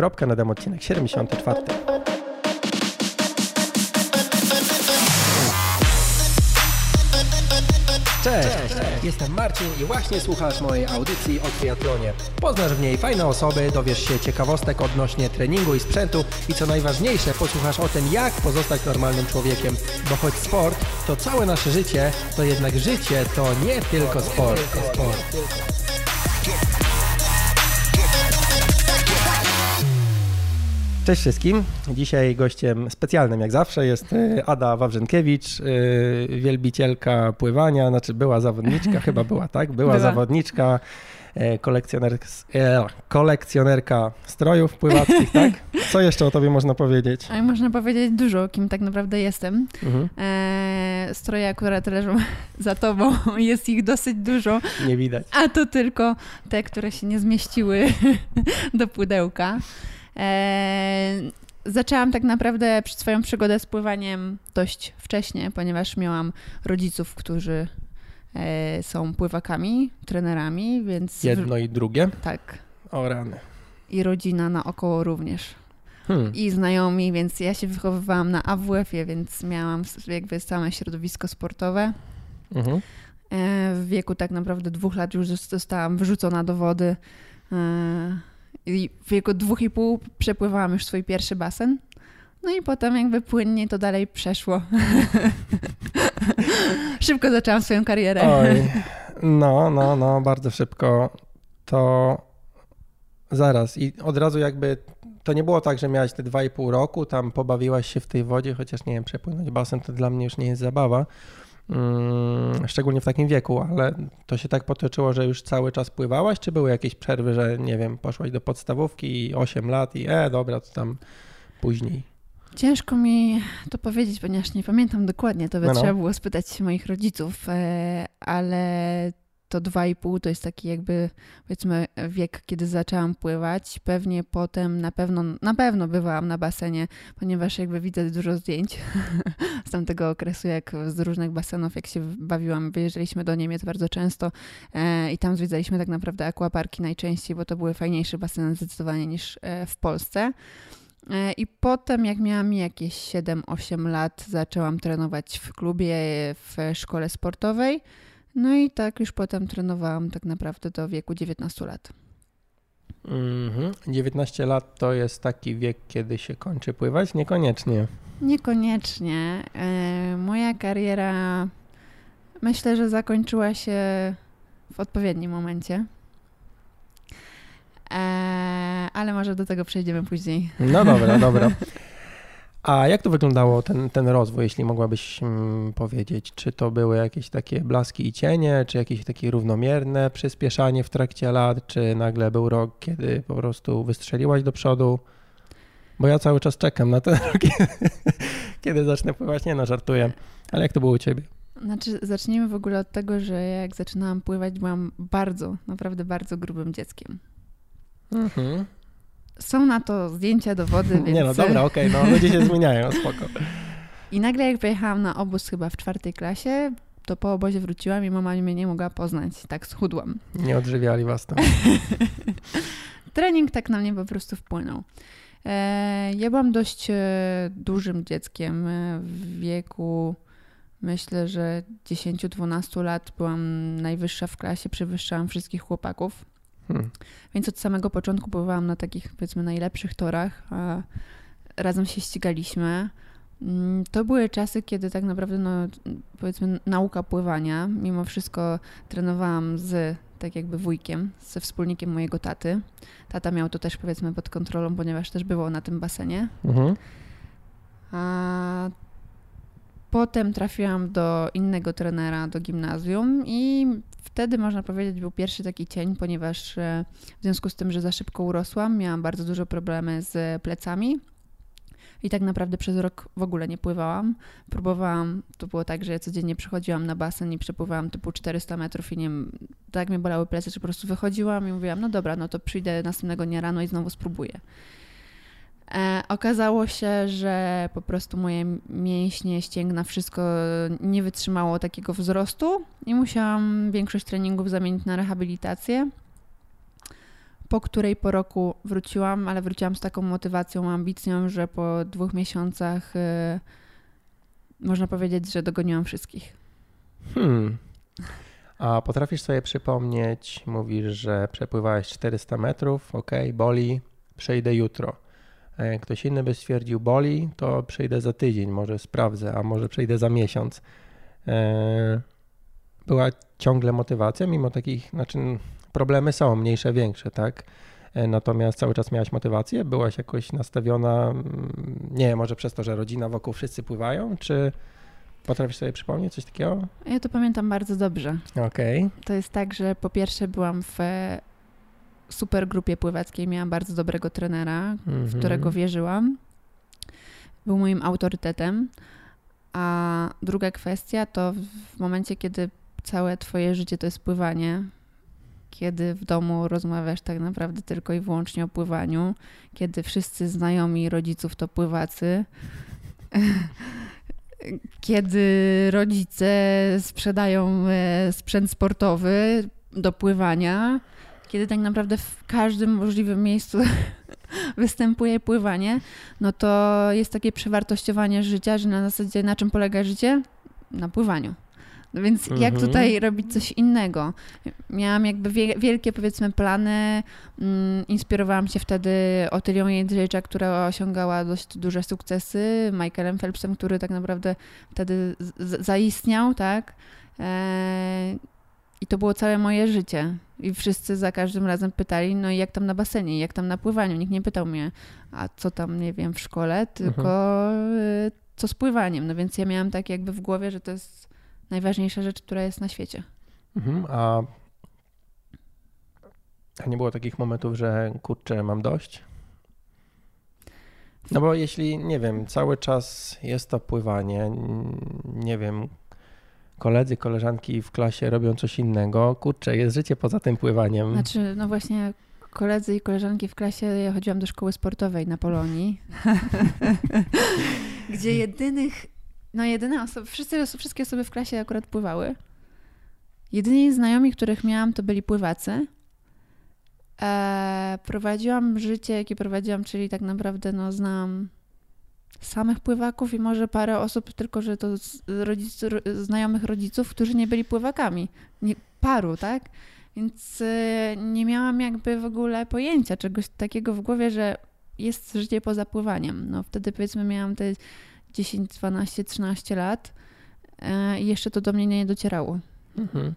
Kropka na demo odcinek 74. Cześć, jestem Marcin i właśnie słuchasz mojej audycji o triatlonie. Poznasz w niej fajne osoby, dowiesz się ciekawostek odnośnie treningu i sprzętu i co najważniejsze, posłuchasz o tym, jak pozostać normalnym człowiekiem. Bo choć sport to całe nasze życie, to jednak życie to nie tylko sport. sport. Cześć wszystkim. Dzisiaj gościem specjalnym jak zawsze jest y, Ada Wawrzynkiewicz, y, wielbicielka pływania, znaczy była zawodniczka, chyba była, tak? Była, była. zawodniczka, e, kolekcjoner, e, kolekcjonerka strojów pływackich, tak? Co jeszcze o tobie można powiedzieć? A można powiedzieć dużo, kim tak naprawdę jestem. Mhm. E, stroje akurat leżą za tobą, jest ich dosyć dużo. Nie widać. A to tylko te, które się nie zmieściły do pudełka. E, zaczęłam tak naprawdę swoją przygodę z pływaniem dość wcześnie, ponieważ miałam rodziców, którzy e, są pływakami, trenerami, więc... Jedno i drugie? Tak. O rany. I rodzina naokoło również. Hmm. I znajomi, więc ja się wychowywałam na AWF-ie, więc miałam jakby całe środowisko sportowe. Mhm. E, w wieku tak naprawdę dwóch lat już zostałam wyrzucona do wody i w wieku dwóch i pół przepływałam już swój pierwszy basen. No i potem jakby płynnie to dalej przeszło. szybko zaczęłam swoją karierę. Oj, no, no, no, bardzo szybko. To zaraz i od razu jakby to nie było tak, że miałaś te dwa i pół roku, tam pobawiłaś się w tej wodzie, chociaż nie wiem, przepłynąć basen to dla mnie już nie jest zabawa. Mm, szczególnie w takim wieku, ale to się tak potoczyło, że już cały czas pływałaś, czy były jakieś przerwy, że nie wiem, poszłaś do podstawówki i 8 lat i e, dobra, to tam później? Ciężko mi to powiedzieć, ponieważ nie pamiętam dokładnie, to by no, no. trzeba było spytać moich rodziców, e, ale to 2,5 to jest taki jakby powiedzmy wiek, kiedy zaczęłam pływać. Pewnie potem na pewno, na pewno bywałam na basenie, ponieważ jakby widzę dużo zdjęć z tamtego okresu, jak z różnych basenów, jak się bawiłam. Wyjeżdżaliśmy do Niemiec bardzo często e, i tam zwiedzaliśmy tak naprawdę aquaparki najczęściej, bo to były fajniejsze baseny zdecydowanie niż e, w Polsce. E, I potem, jak miałam jakieś 7-8 lat, zaczęłam trenować w klubie, w szkole sportowej. No i tak już potem trenowałam tak naprawdę do wieku 19 lat. Mhm. 19 lat to jest taki wiek, kiedy się kończy pływać? Niekoniecznie. Niekoniecznie. E, moja kariera myślę, że zakończyła się w odpowiednim momencie. E, ale może do tego przejdziemy później. No dobra, dobra. A jak to wyglądało ten, ten rozwój, jeśli mogłabyś mm, powiedzieć? Czy to były jakieś takie blaski i cienie, czy jakieś takie równomierne przyspieszanie w trakcie lat, czy nagle był rok, kiedy po prostu wystrzeliłaś do przodu? Bo ja cały czas czekam na ten rok, kiedy zacznę pływać. Nie no, żartuję. Ale jak to było u ciebie? Znaczy, zacznijmy w ogóle od tego, że jak zaczynałam pływać, byłam bardzo, naprawdę bardzo grubym dzieckiem. Mhm. Są na to zdjęcia, dowody, więc... Nie no, dobra, okej, okay, no ludzie się zmieniają, spoko. I nagle jak pojechałam na obóz chyba w czwartej klasie, to po obozie wróciłam i mama mnie nie mogła poznać, tak schudłam. Nie odżywiali was tam. Trening tak na mnie po prostu wpłynął. E, ja byłam dość e, dużym dzieckiem e, w wieku, myślę, że 10-12 lat byłam najwyższa w klasie, przewyższałam wszystkich chłopaków. Hmm. Więc od samego początku pływałam na takich, powiedzmy, najlepszych torach. Razem się ścigaliśmy. Mm, to były czasy, kiedy tak naprawdę, no, powiedzmy, nauka pływania. Mimo wszystko trenowałam z tak jakby wujkiem, ze wspólnikiem mojego taty. Tata miał to też powiedzmy pod kontrolą, ponieważ też było na tym basenie. Mhm. A potem trafiłam do innego trenera, do gimnazjum i wtedy można powiedzieć był pierwszy taki cień, ponieważ e, w związku z tym, że za szybko urosłam, miałam bardzo dużo problemy z plecami. I tak naprawdę przez rok w ogóle nie pływałam. Próbowałam, to było tak, że ja codziennie przychodziłam na basen i przepływałam typu 400 metrów i nie tak mnie bolały plecy, że po prostu wychodziłam i mówiłam, no dobra, no to przyjdę następnego dnia rano i znowu spróbuję. E, okazało się, że po prostu moje mięśnie, ścięgna, wszystko nie wytrzymało takiego wzrostu i musiałam większość treningów zamienić na rehabilitację. po której po roku wróciłam, ale wróciłam z taką motywacją, ambicją, że po dwóch miesiącach y, można powiedzieć, że dogoniłam wszystkich. Hmm. A potrafisz sobie przypomnieć, mówisz, że przepływałeś 400 metrów, ok, boli, przejdę jutro. Ktoś inny by stwierdził, boli, to przejdę za tydzień, może sprawdzę, a może przejdę za miesiąc. E, była ciągle motywacja, mimo takich, znaczy problemy są mniejsze, większe, tak? E, natomiast cały czas miałaś motywację, byłaś jakoś nastawiona, mm, nie może przez to, że rodzina wokół wszyscy pływają, czy potrafisz sobie przypomnieć coś takiego? Ja to pamiętam bardzo dobrze. Okej. Okay. To jest tak, że po pierwsze byłam w super grupie pływackiej, miałam bardzo dobrego trenera, w mhm. którego wierzyłam. Był moim autorytetem. A druga kwestia to w momencie, kiedy całe twoje życie to jest pływanie, kiedy w domu rozmawiasz tak naprawdę tylko i wyłącznie o pływaniu, kiedy wszyscy znajomi rodziców to pływacy, kiedy rodzice sprzedają e, sprzęt sportowy do pływania, kiedy tak naprawdę w każdym możliwym miejscu występuje pływanie, no to jest takie przewartościowanie życia, że na zasadzie na czym polega życie? Na pływaniu. No więc mhm. jak tutaj robić coś innego? Miałam jakby wielkie, powiedzmy, plany. Mm, inspirowałam się wtedy Otylią Jędrzejcza, która osiągała dość duże sukcesy, Michaelem Phelpsem, który tak naprawdę wtedy zaistniał, tak? E, I to było całe moje życie. I wszyscy za każdym razem pytali, no i jak tam na basenie, jak tam na pływaniu. Nikt nie pytał mnie, a co tam, nie wiem, w szkole, tylko mhm. co z pływaniem. No więc ja miałam tak jakby w głowie, że to jest najważniejsza rzecz, która jest na świecie. Mhm, a, a nie było takich momentów, że kurczę, mam dość? No bo jeśli, nie wiem, cały czas jest to pływanie, nie wiem, koledzy, koleżanki w klasie robią coś innego, kurczę, jest życie poza tym pływaniem. Znaczy, no właśnie koledzy i koleżanki w klasie, ja chodziłam do szkoły sportowej na Polonii, gdzie jedynych no jedyne osoby, wszyscy, wszystkie osoby w klasie akurat pływały. Jedyni znajomi, których miałam, to byli pływacy. E, prowadziłam życie, jakie prowadziłam, czyli tak naprawdę no, znam samych pływaków i może parę osób, tylko że to rodzic, znajomych rodziców, którzy nie byli pływakami. Nie, paru, tak? Więc e, nie miałam jakby w ogóle pojęcia czegoś takiego w głowie, że jest życie poza pływaniem. No wtedy powiedzmy miałam te 10, 12, 13 lat e, i jeszcze to do mnie nie docierało. Mhm.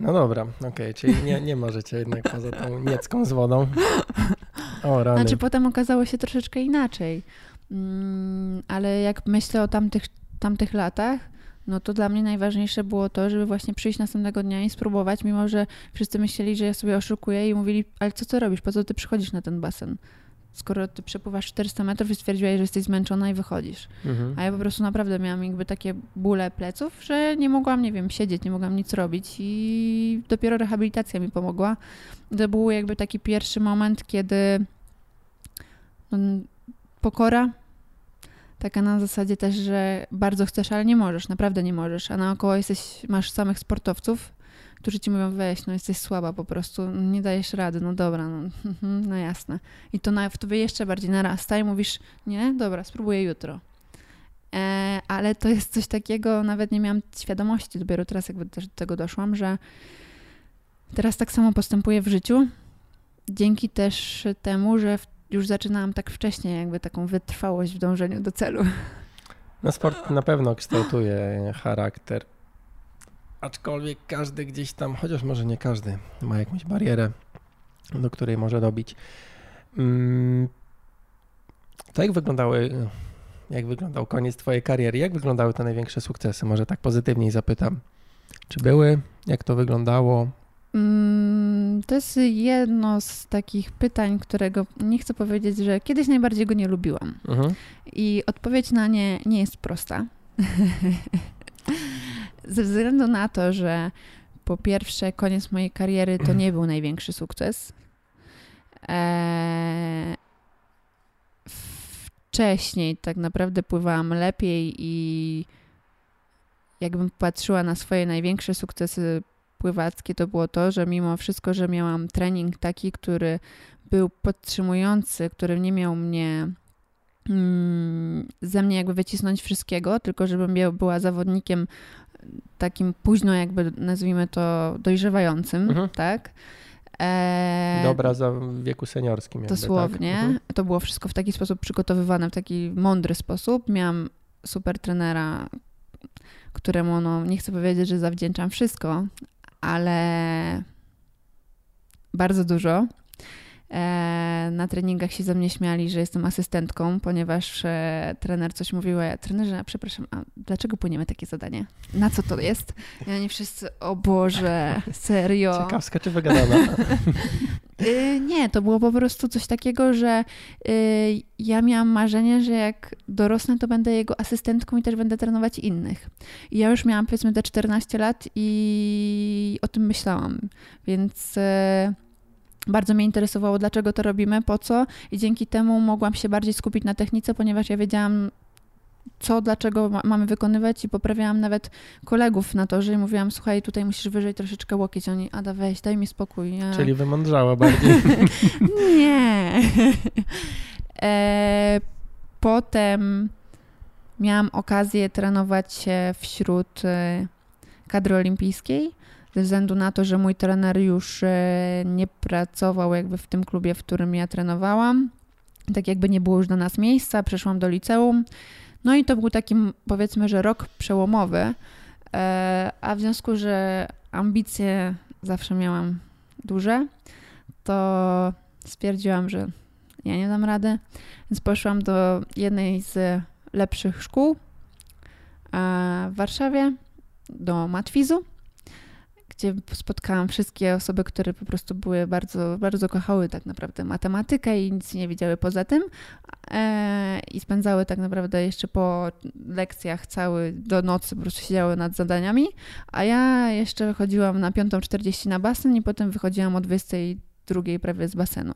No dobra, okej, okay, czyli nie, nie możecie jednak poza tą niecką z wodą. O, rany. Znaczy potem okazało się troszeczkę inaczej, mm, ale jak myślę o tamtych, tamtych latach, no to dla mnie najważniejsze było to, żeby właśnie przyjść następnego dnia i spróbować, mimo że wszyscy myśleli, że ja sobie oszukuję i mówili, ale co ty robisz, po co ty przychodzisz na ten basen? skoro ty przepływasz 400 metrów i stwierdziłaś, że jesteś zmęczona i wychodzisz. Mhm. A ja po prostu naprawdę miałam jakby takie bóle pleców, że nie mogłam, nie wiem, siedzieć, nie mogłam nic robić i dopiero rehabilitacja mi pomogła. To był jakby taki pierwszy moment, kiedy pokora, taka na zasadzie też, że bardzo chcesz, ale nie możesz, naprawdę nie możesz, a naokoło jesteś, masz samych sportowców, którzy ci mówią, weź, no jesteś słaba po prostu, nie dajesz rady, no dobra, no, no jasne. I to w tobie jeszcze bardziej narasta i mówisz, nie, dobra, spróbuję jutro. E, ale to jest coś takiego, nawet nie miałam świadomości, dopiero teraz jakby też do tego doszłam, że teraz tak samo postępuję w życiu, dzięki też temu, że już zaczynałam tak wcześnie jakby taką wytrwałość w dążeniu do celu. No sport na pewno kształtuje charakter aczkolwiek każdy gdzieś tam, chociaż może nie każdy, ma jakąś barierę, do której może dobić. Mm, to jak wyglądały, jak wyglądał koniec twojej kariery? Jak wyglądały te największe sukcesy? Może tak pozytywniej zapytam. Czy były? Jak to wyglądało? Mm, to jest jedno z takich pytań, którego nie chcę powiedzieć, że kiedyś najbardziej go nie lubiłam. Mhm. I odpowiedź na nie nie jest prosta. Ze względu na to, że po pierwsze, koniec mojej kariery to nie był największy sukces. Eee, wcześniej tak naprawdę pływałam lepiej i jakbym patrzyła na swoje największe sukcesy pływackie, to było to, że mimo wszystko, że miałam trening taki, który był podtrzymujący, który nie miał mnie mm, ze mnie jakby wycisnąć wszystkiego, tylko żebym była zawodnikiem takim późno jakby nazwijmy to dojrzewającym, mhm. tak? E, Dobra za wieku seniorskim. Jakby, dosłownie. Tak? Mhm. To było wszystko w taki sposób przygotowywane, w taki mądry sposób. Miałam super trenera, któremu, no, nie chcę powiedzieć, że zawdzięczam wszystko, ale bardzo dużo. E, na treningach się ze mnie śmiali, że jestem asystentką, ponieważ e, trener coś mówił, a ja, trenerze, przepraszam, a dlaczego płyniemy takie zadanie? Na co to jest? I oni wszyscy, o Boże, serio. Ciekawska czy wygadana? Y, nie, to było po prostu coś takiego, że y, ja miałam marzenie, że jak dorosnę, to będę jego asystentką i też będę trenować innych. I ja już miałam powiedzmy te 14 lat i o tym myślałam, więc y, bardzo mnie interesowało, dlaczego to robimy, po co, i dzięki temu mogłam się bardziej skupić na technice, ponieważ ja wiedziałam, co, dlaczego ma, mamy wykonywać i poprawiałam nawet kolegów na to, że mówiłam, słuchaj, tutaj musisz wyżej troszeczkę łokieć. Oni, Ada, weź, daj mi spokój. Ja... Czyli wymądrzała bardziej. Nie. e, potem miałam okazję trenować się wśród e, kadry olimpijskiej ze względu na to, że mój trener już e, nie pracował jakby w tym klubie, w którym ja trenowałam. Tak jakby nie było już do nas miejsca, przeszłam do liceum. No i to był taki powiedzmy, że rok przełomowy, e, a w związku, że ambicje zawsze miałam duże, to stwierdziłam, że ja nie dam rady, więc poszłam do jednej z lepszych szkół w Warszawie, do Matwizu gdzie spotkałam wszystkie osoby, które po prostu były bardzo, bardzo kochały tak naprawdę matematykę i nic nie wiedziały poza tym e, i spędzały tak naprawdę jeszcze po lekcjach cały do nocy po prostu siedziały nad zadaniami, a ja jeszcze wychodziłam na 5.40 na basen i potem wychodziłam o 22 prawie z basenu.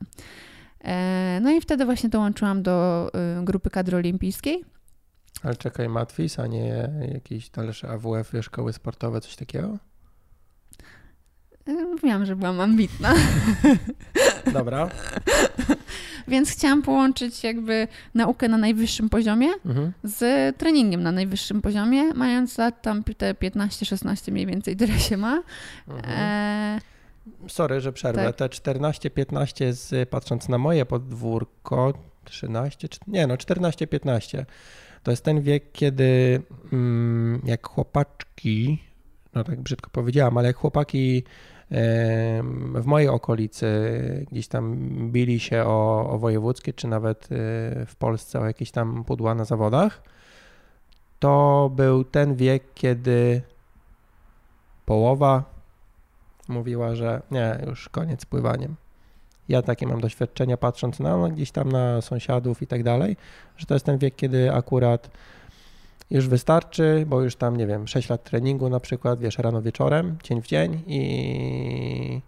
E, no i wtedy właśnie dołączyłam do y, grupy kadry olimpijskiej. Ale czekaj, Matwis, a nie jakiś talerz AWF, szkoły sportowe, coś takiego? Mówiłam, że byłam ambitna. Dobra. Więc chciałam połączyć jakby naukę na najwyższym poziomie mhm. z treningiem na najwyższym poziomie, mając lat tam te 15-16 mniej więcej tyle się ma. Mhm. E... Sorry, że przerwę. Tak. Te 14-15 z, patrząc na moje podwórko, 13, nie no 14-15, to jest ten wiek, kiedy mm, jak chłopaczki, no tak brzydko powiedziałam, ale jak chłopaki w mojej okolicy gdzieś tam bili się o, o wojewódzkie, czy nawet y, w Polsce o jakieś tam pudła na zawodach, to był ten wiek, kiedy połowa mówiła, że nie, już koniec pływaniem. Ja takie mam doświadczenia patrząc na no, gdzieś tam na sąsiadów i tak dalej, że to jest ten wiek, kiedy akurat już wystarczy, bo już tam, nie wiem, 6 lat treningu na przykład, wiesz, rano wieczorem, dzień w dzień i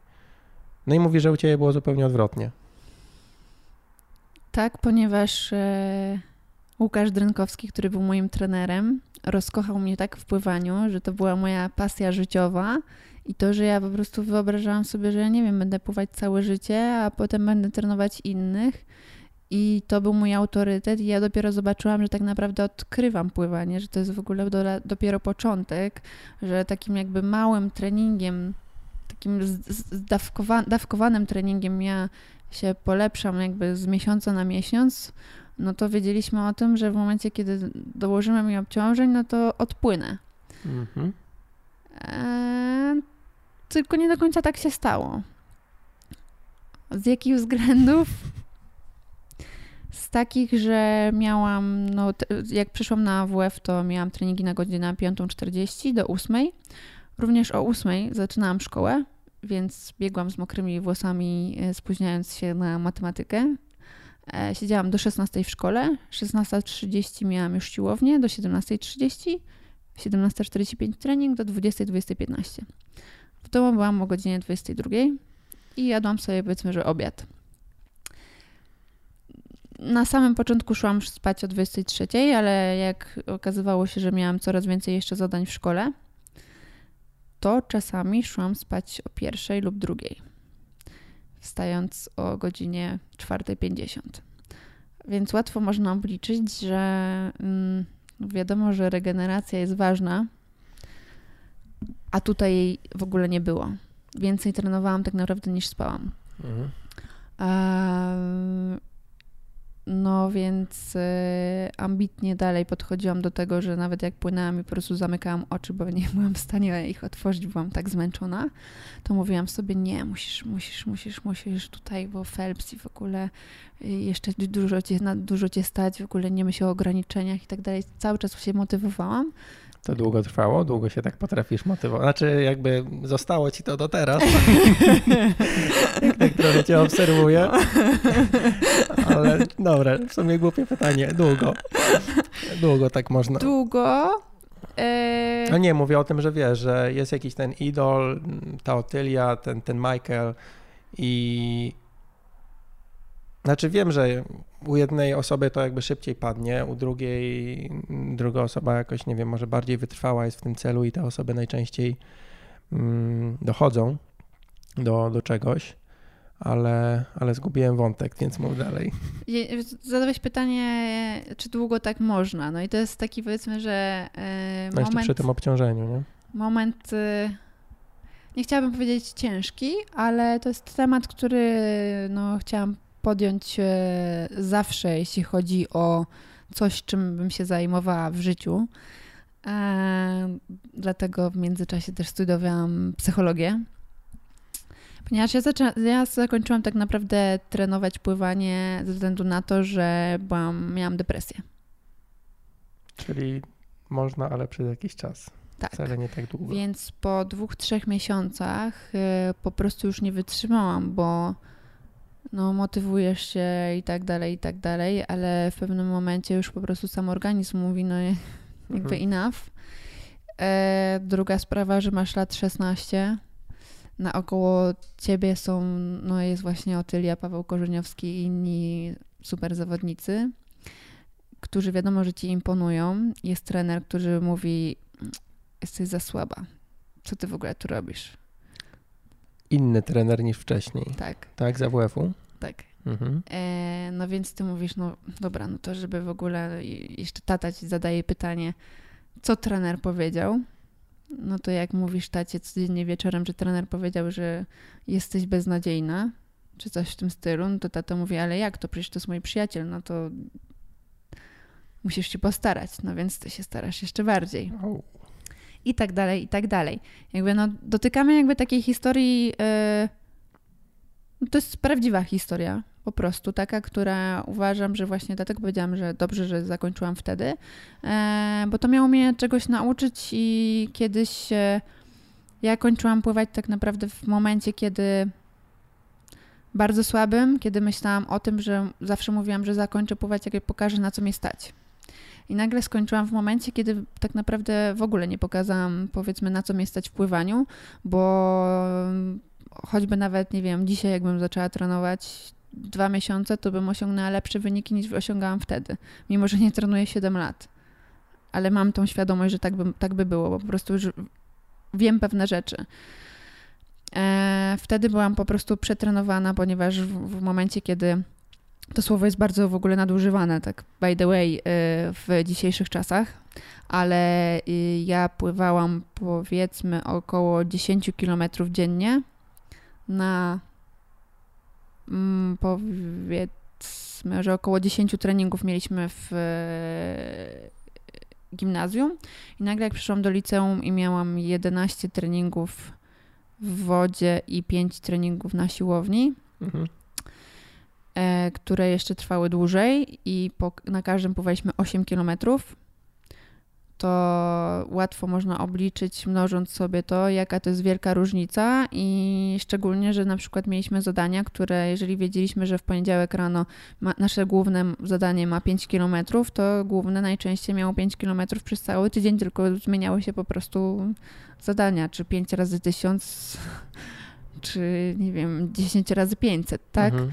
no i mówi, że u Ciebie było zupełnie odwrotnie. Tak, ponieważ e, Łukasz Drynkowski, który był moim trenerem, rozkochał mnie tak w pływaniu, że to była moja pasja życiowa i to, że ja po prostu wyobrażałam sobie, że ja nie wiem, będę pływać całe życie, a potem będę trenować innych i to był mój autorytet, i ja dopiero zobaczyłam, że tak naprawdę odkrywam pływanie, że to jest w ogóle do, dopiero początek, że takim jakby małym treningiem, takim zdawkowa, dawkowanym treningiem ja się polepszam jakby z miesiąca na miesiąc, no to wiedzieliśmy o tym, że w momencie, kiedy dołożymy mi obciążeń, no to odpłynę. Mhm. E, tylko nie do końca tak się stało. Z jakich względów? Z takich, że miałam, no jak przyszłam na AWF, to miałam treningi na godzinę 5.40 do 8. Również o 8 zaczynałam szkołę, więc biegłam z mokrymi włosami, e, spóźniając się na matematykę. E, siedziałam do 16 w szkole, 16.30 miałam już siłownię, do 17.30, 17.45 trening, do 20.20.15. W domu byłam o godzinie 22 i jadłam sobie powiedzmy, że obiad na samym początku szłam spać o 23, ale jak okazywało się, że miałam coraz więcej jeszcze zadań w szkole, to czasami szłam spać o pierwszej lub drugiej, wstając o godzinie 4.50. Więc łatwo można obliczyć, że mm, wiadomo, że regeneracja jest ważna, a tutaj jej w ogóle nie było. Więcej trenowałam tak naprawdę niż spałam. Mhm. No więc y, ambitnie dalej podchodziłam do tego, że nawet jak płynęłam i po prostu zamykałam oczy, bo nie byłam w stanie ich otworzyć, byłam tak zmęczona, to mówiłam sobie, nie, musisz, musisz, musisz, musisz tutaj, bo Phelps i w ogóle y, jeszcze dużo cię, dużo cię stać, w ogóle nie myśl o ograniczeniach i tak dalej. Cały czas się motywowałam. To długo trwało? Długo się tak potrafisz motywować? Znaczy jakby zostało ci to do teraz. Jak tak trochę cię obserwuję. Ale dobra, w sumie głupie pytanie. Długo. Długo tak można. Długo? No nie, mówię o tym, że wiesz, że jest jakiś ten idol, ta Otylia, ten, ten Michael i znaczy wiem, że u jednej osoby to jakby szybciej padnie, u drugiej druga osoba jakoś, nie wiem, może bardziej wytrwała jest w tym celu i te osoby najczęściej mm, dochodzą do, do czegoś, ale, ale zgubiłem wątek, więc mów dalej. Zadałeś pytanie, czy długo tak można? No i to jest taki powiedzmy, że yy, no moment... przy tym obciążeniu, nie? Moment... Yy nie chciałabym powiedzieć ciężki, ale to jest temat, który no, chciałam podjąć e, zawsze, jeśli chodzi o coś, czym bym się zajmowała w życiu. E, dlatego w międzyczasie też studiowałam psychologię. Ponieważ ja, zaczę- ja zakończyłam tak naprawdę trenować pływanie ze względu na to, że byłam, miałam depresję. Czyli można, ale przez jakiś czas. Tak. Wcale nie tak długo. Więc po dwóch, trzech miesiącach y, po prostu już nie wytrzymałam, bo no, motywujesz się i tak dalej, i tak dalej, ale w pewnym momencie już po prostu sam organizm mówi, no jakby mhm. enough. E, druga sprawa, że masz lat 16, naokoło ciebie są, no jest właśnie Otylia, Paweł Korzeniowski i inni super zawodnicy, którzy wiadomo, że ci imponują. Jest trener, który mówi, jesteś za słaba. Co ty w ogóle tu robisz? Inny trener niż wcześniej. Tak. Tak, z AWF-u? Tak. Mhm. E, no więc ty mówisz, no dobra, no to żeby w ogóle jeszcze tata ci zadaje pytanie, co trener powiedział, no to jak mówisz tacie codziennie wieczorem, że trener powiedział, że jesteś beznadziejna, czy coś w tym stylu, no to tata mówi, ale jak to, przecież to jest mój przyjaciel, no to musisz się postarać, no więc ty się starasz jeszcze bardziej. I tak dalej, i tak dalej. Jakby no, dotykamy jakby takiej historii, yy, to jest prawdziwa historia, po prostu taka, która uważam, że właśnie dlatego powiedziałam, że dobrze, że zakończyłam wtedy, yy, bo to miało mnie czegoś nauczyć i kiedyś yy, ja kończyłam pływać tak naprawdę w momencie, kiedy bardzo słabym, kiedy myślałam o tym, że zawsze mówiłam, że zakończę pływać, jak pokażę, na co mnie stać. I nagle skończyłam w momencie, kiedy tak naprawdę w ogóle nie pokazałam, powiedzmy, na co mnie stać w pływaniu, bo choćby nawet, nie wiem, dzisiaj jakbym zaczęła trenować dwa miesiące, to bym osiągnęła lepsze wyniki niż osiągałam wtedy, mimo że nie trenuję 7 lat. Ale mam tą świadomość, że tak by, tak by było, bo po prostu już wiem pewne rzeczy. E, wtedy byłam po prostu przetrenowana, ponieważ w, w momencie, kiedy to słowo jest bardzo w ogóle nadużywane, tak by the way, y, w dzisiejszych czasach, ale y, ja pływałam powiedzmy około 10 km dziennie na mm, powiedzmy, że około 10 treningów mieliśmy w y, gimnazjum i nagle jak przyszłam do liceum i miałam 11 treningów w wodzie i 5 treningów na siłowni, mhm które jeszcze trwały dłużej i po, na każdym pływaliśmy 8 km, to łatwo można obliczyć, mnożąc sobie to, jaka to jest wielka różnica i szczególnie, że na przykład mieliśmy zadania, które jeżeli wiedzieliśmy, że w poniedziałek rano ma, nasze główne zadanie ma 5 km, to główne najczęściej miało 5 km przez cały tydzień, tylko zmieniały się po prostu zadania, czy 5 razy 1000, czy nie wiem, 10 razy 500, tak? Mhm.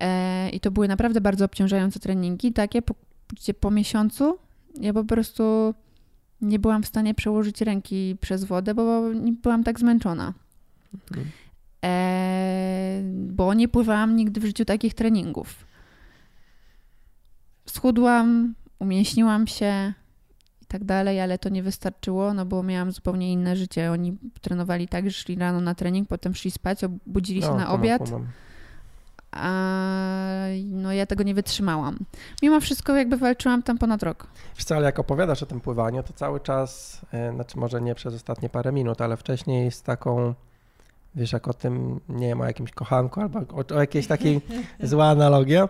E, I to były naprawdę bardzo obciążające treningi, takie, po, gdzie po miesiącu ja po prostu nie byłam w stanie przełożyć ręki przez wodę, bo byłam tak zmęczona. Mhm. E, bo nie pływałam nigdy w życiu takich treningów. Schudłam, umięśniłam się i tak dalej, ale to nie wystarczyło, no bo miałam zupełnie inne życie. Oni trenowali tak, że szli rano na trening, potem szli spać, obudzili się no, na obiad. A no ja tego nie wytrzymałam. Mimo wszystko jakby walczyłam tam ponad rok. Wiesz co, ale jak opowiadasz o tym pływaniu, to cały czas, e, znaczy może nie przez ostatnie parę minut, ale wcześniej z taką wiesz, jak o tym, nie wiem, o jakimś kochanku albo o, o jakiejś takiej, zła analogia,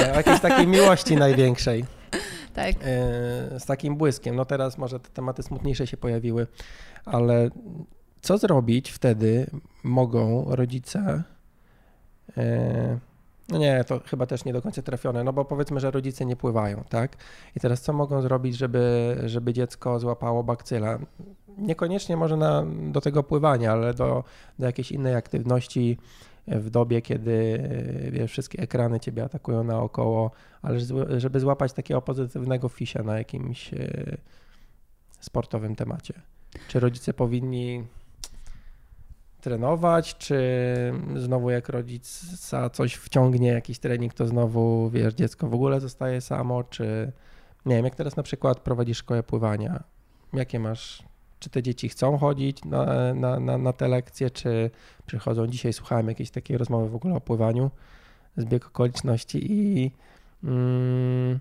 e, o jakiejś takiej miłości największej. Tak. E, z takim błyskiem. No teraz może te tematy smutniejsze się pojawiły, ale co zrobić wtedy mogą rodzice no nie, to chyba też nie do końca trafione, no bo powiedzmy, że rodzice nie pływają, tak? I teraz co mogą zrobić, żeby, żeby dziecko złapało bakcyla? Niekoniecznie może na, do tego pływania, ale do, do jakiejś innej aktywności w dobie, kiedy wiesz, wszystkie ekrany ciebie atakują naokoło, ale żeby złapać takiego pozytywnego fisia na jakimś e, sportowym temacie. Czy rodzice powinni trenować, czy znowu jak rodzica coś wciągnie, jakiś trening, to znowu, wiesz, dziecko w ogóle zostaje samo, czy nie wiem, jak teraz na przykład prowadzisz szkołę pływania, jakie masz, czy te dzieci chcą chodzić na, na, na, na te lekcje, czy przychodzą, dzisiaj słuchałem jakiejś takiej rozmowy w ogóle o pływaniu, zbieg okoliczności i mm,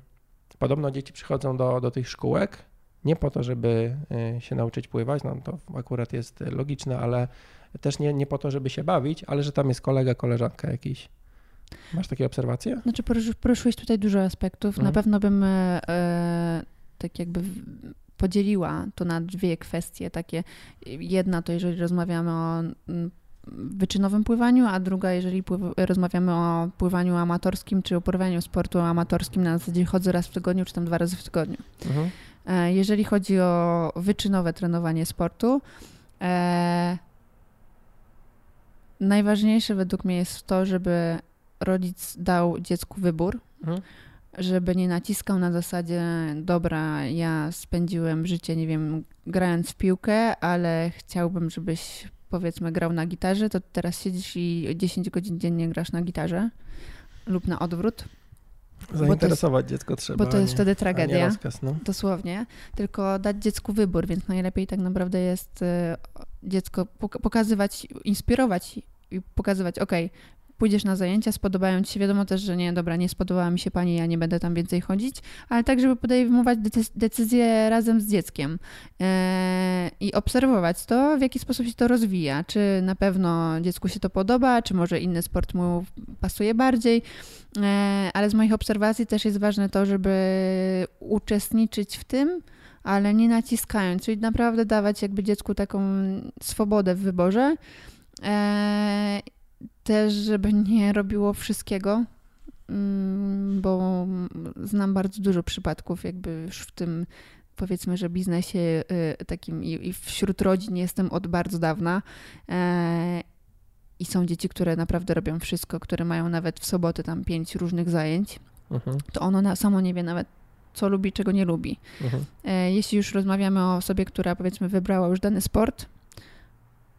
podobno dzieci przychodzą do, do tych szkółek, nie po to, żeby y, się nauczyć pływać, no to akurat jest logiczne, ale też nie, nie po to, żeby się bawić, ale że tam jest kolega, koleżanka jakiś. Masz takie obserwacje? Znaczy poruszyłeś tutaj dużo aspektów. Mhm. Na pewno bym e, e, tak jakby podzieliła to na dwie kwestie takie. Jedna to jeżeli rozmawiamy o mm, wyczynowym pływaniu, a druga jeżeli rozmawiamy o pływaniu amatorskim, czy o sportu amatorskim na zasadzie chodzę raz w tygodniu, czy tam dwa razy w tygodniu. Mhm. E, jeżeli chodzi o wyczynowe trenowanie sportu, e, najważniejsze według mnie jest to, żeby rodzic dał dziecku wybór, mhm. żeby nie naciskał na zasadzie, dobra, ja spędziłem życie, nie wiem, grając w piłkę, ale chciałbym, żebyś powiedzmy grał na gitarze, to teraz siedzisz i 10 godzin dziennie grasz na gitarze lub na odwrót. Zainteresować jest, dziecko trzeba. Bo to jest nie, wtedy tragedia. Rozkaz, no. Dosłownie. Tylko dać dziecku wybór, więc najlepiej tak naprawdę jest y, dziecko pokazywać, inspirować i pokazywać, ok, pójdziesz na zajęcia, spodobają ci się, wiadomo też, że nie, dobra, nie spodobała mi się pani, ja nie będę tam więcej chodzić, ale tak, żeby podejmować decyzje razem z dzieckiem e, i obserwować to, w jaki sposób się to rozwija, czy na pewno dziecku się to podoba, czy może inny sport mu pasuje bardziej, e, ale z moich obserwacji też jest ważne to, żeby uczestniczyć w tym, ale nie naciskając, czyli naprawdę dawać jakby dziecku taką swobodę w wyborze, E, też, żeby nie robiło wszystkiego, mm, bo znam bardzo dużo przypadków, jakby już w tym powiedzmy, że biznesie y, takim i wśród rodzin jestem od bardzo dawna. E, I są dzieci, które naprawdę robią wszystko, które mają nawet w sobotę tam pięć różnych zajęć. Mhm. To ono na, samo nie wie nawet, co lubi, czego nie lubi. Mhm. E, jeśli już rozmawiamy o osobie, która powiedzmy wybrała już dany sport,